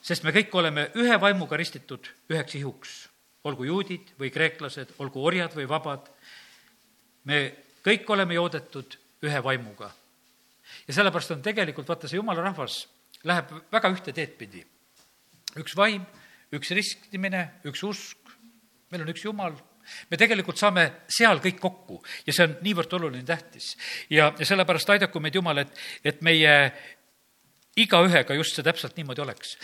[SPEAKER 1] sest me kõik oleme ühe vaimuga ristitud üheks ihuks olgu juudid või kreeklased, olgu orjad või vabad, me kõik oleme joodetud ühe vaimuga. ja sellepärast on tegelikult, vaata, see jumala rahvas läheb väga ühte teed pidi. üks vaim, üks ristimine, üks usk, meil on üks jumal, me tegelikult saame seal kõik kokku ja see on niivõrd oluline, tähtis. ja, ja sellepärast aidaku meid Jumal, et, et meie igaühega just see täpselt niimoodi oleks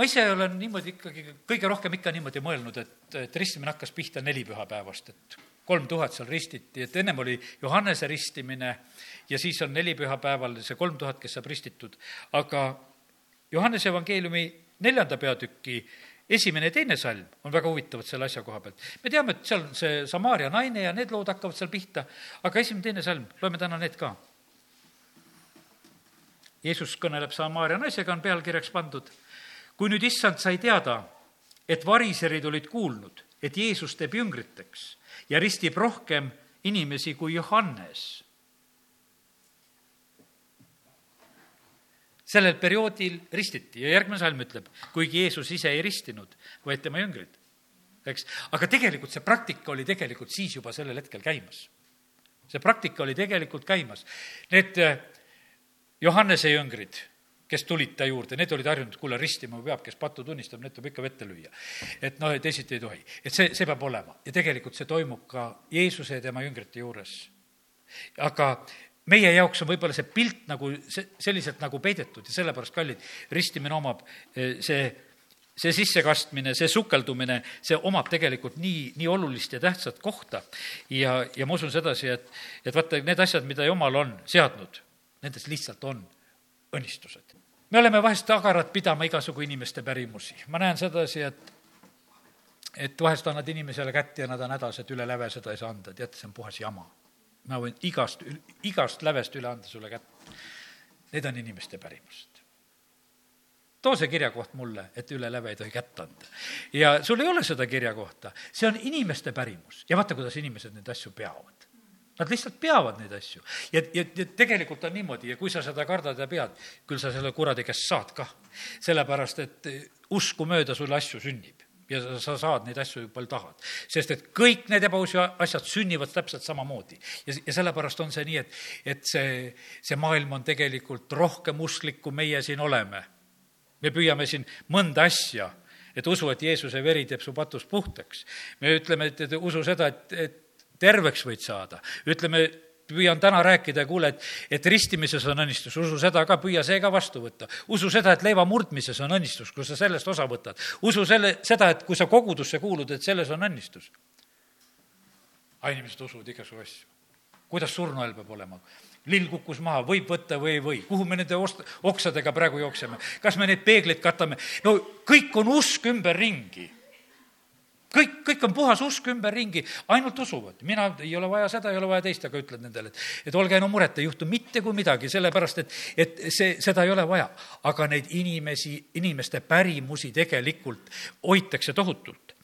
[SPEAKER 1] ma ise olen niimoodi ikkagi kõige rohkem ikka niimoodi mõelnud, et, et ristimine hakkas pihta nelipühapäevast, et kolm tuhat seal ristiti, et ennem oli Johannese ristimine ja siis on nelipühapäeval see kolm tuhat, kes saab ristitud. aga Johannese evangeeliumi neljanda peatüki esimene ja teine salm on väga huvitavad selle asja koha pealt. me teame, et seal on see Samaaria naine ja need lood hakkavad seal pihta, aga esimene, teine salm, loeme täna need ka. Jeesus kõneleb Samaaria naisega, on pealkirjaks pandud kui nüüd issand sai teada, et variserid olid kuulnud, et Jeesus teeb jüngriteks ja ristib rohkem inimesi kui Johannes. sellel perioodil ristiti ja järgmine salm ütleb, kuigi Jeesus ise ei ristinud, vaid tema jüngrid, eks. aga tegelikult see praktika oli tegelikult siis juba sellel hetkel käimas. see praktika oli tegelikult käimas. Need eh, Johannese jüngrid kes tulid ta juurde, need olid harjunud, kuule, ristima peab, kes pattu tunnistab, need tuleb ikka vette lüüa. et noh, teisiti ei tohi. et see, see peab olema ja tegelikult see toimub ka Jeesuse ja tema jüngrite juures. aga meie jaoks on võib-olla see pilt nagu see, selliselt nagu peidetud ja sellepärast, kallid, ristimine omab eh, see see sissekastmine, see sukeldumine, see omab tegelikult nii, nii olulist ja tähtsat kohta. ja, ja ma usun sedasi, et, et vaata, need asjad, mida Jumal on seadnud, nendes lihtsalt on õnnistused me oleme vahest agarad pidama igasugu inimeste pärimusi. ma näen sedasi, et et vahest annad inimesele kätt ja nad on hädas, et üle läve seda ei saa anda, tead, see on puhas jama. ma võin igast, igast lävest üle anda sulle kätt. Need on inimeste pärimused. too see kirjakoht mulle, et üle läve ei tohi kätt anda. ja sul ei ole seda kirjakohta, see on inimeste pärimus ja vaata, kuidas inimesed neid asju peavad. Nad lihtsalt peavad neid asju. ja, ja, ja tegelikult on niimoodi ja kui sa seda kardad ja pead, küll sa selle kuradi käest saad kah. sellepärast, et uskumööda sul asju sünnib ja sa, sa saad neid asju, palju tahad. sest et kõik need ebausu asjad sünnivad täpselt samamoodi. ja, ja sellepärast on see nii, et, et see, see maailm on tegelikult rohkem usklik, kui meie siin oleme. me püüame siin mõnda asja et usu, et Jeesuse veri teeb su patust puhtaks. me ütleme, et, et usu seda, et, et terveks võid saada. ütleme, püüan täna rääkida, kuule, et, et ristimises on õnnistus, usu seda ka, püüa see ka vastu võtta. usu seda, et leiva murdmises on õnnistus, kui sa sellest osa võtad. usu selle, seda, et kui sa kogudusse kuulud, et selles on õnnistus. aga inimesed usuvad igasugu asju. kuidas surnuhääl peab olema? lill kukkus maha, võib võtta või ei või, kuhu me nende ost-, oksadega praegu jookseme, kas me neid peegleid katame, no kõik on usk ümberringi kõik, kõik on puhas usk ümberringi, ainult usuvad. mina, ei ole vaja seda, ei ole vaja teist, aga ütled nendele, et, et olge no muret, ei juhtu mitte kui midagi, sellepärast et, et see, seda ei ole vaja. aga neid inimesi, inimeste pärimusi tegelikult hoitakse tohutult.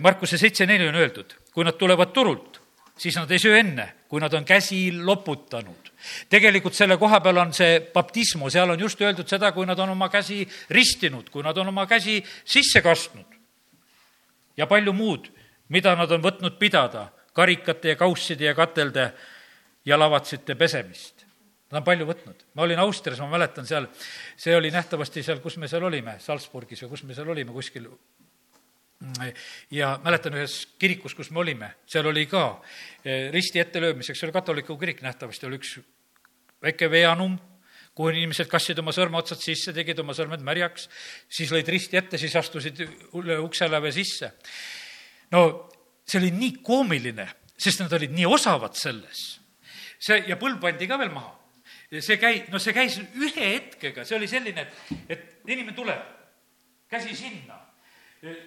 [SPEAKER 1] Markuse seitse neli on öeldud, kui nad tulevad turult, siis nad ei söö enne, kui nad on käsi loputanud. tegelikult selle koha peal on see baptismo, seal on just öeldud seda, kui nad on oma käsi ristinud, kui nad on oma käsi sisse kastnud ja palju muud, mida nad on võtnud pidada, karikate ja kausside ja katelde ja lavatsite pesemist. Nad on palju võtnud. ma olin Austrias, ma mäletan seal, see oli nähtavasti seal, kus me seal olime, Salzburgis või kus me seal olime, kuskil ja mäletan ühes kirikus, kus me olime, seal oli ka eh, risti ettelöömiseks, see oli katoliku kirik nähtavasti, oli üks väike veeanum, kuhu inimesed kassid oma sõrmeotsad sisse, tegid oma sõrmed märjaks, siis lõid risti ette, siis astusid üle ukseläve sisse. no see oli nii koomiline, sest nad olid nii osavad selles. see, ja põld pandi ka veel maha. see käi-, no see käis ühe hetkega, see oli selline, et, et inimene tuleb, käsi sinna,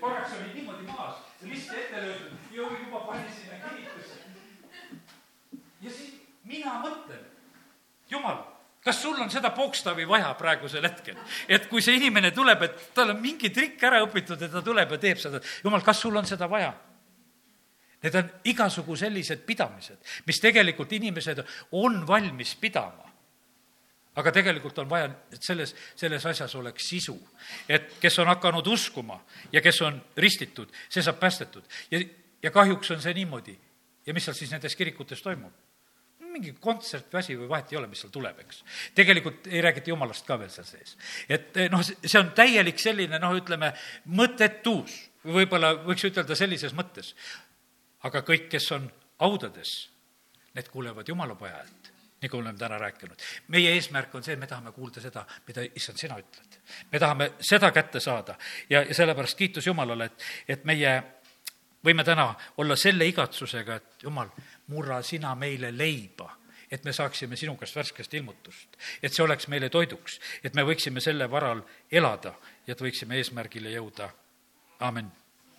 [SPEAKER 1] korraks oli niimoodi maas, list ette löödud ja juba pani sinna kinnitusse. ja siis mina mõtlen, jumal, kas sul on seda pokstavi vaja praegusel hetkel? et kui see inimene tuleb, et tal on mingi trikk ära õpitud ja ta tuleb ja teeb seda, jumal, kas sul on seda vaja? Need on igasugu sellised pidamised, mis tegelikult inimesed on valmis pidama. aga tegelikult on vaja, et selles, selles asjas oleks sisu. et kes on hakanud uskuma ja kes on ristitud, see saab päästetud. ja, ja kahjuks on see niimoodi. ja mis seal siis nendes kirikutes toimub? Mingi kontsert või asi või vahet ei ole, mis seal tuleb, eks. tegelikult ei räägita jumalast ka veel seal sees. et noh, see on täielik selline noh, ütleme, mõttetus, võib-olla võiks ütelda sellises mõttes aga kõik, kes on haudades, need kuulevad Jumala poja häält, nagu oleme täna rääkinud. meie eesmärk on see, me tahame kuulda seda, mida issand, sina ütled. me tahame seda kätte saada ja, ja sellepärast kiitus Jumalale, et, et meie võime täna olla selle igatsusega, et Jumal, murra sina meile leiba et me saaksime sinu käest värskest ilmutust. et see oleks meile toiduks, et me võiksime selle varal elada ja et võiksime eesmärgile jõuda. amin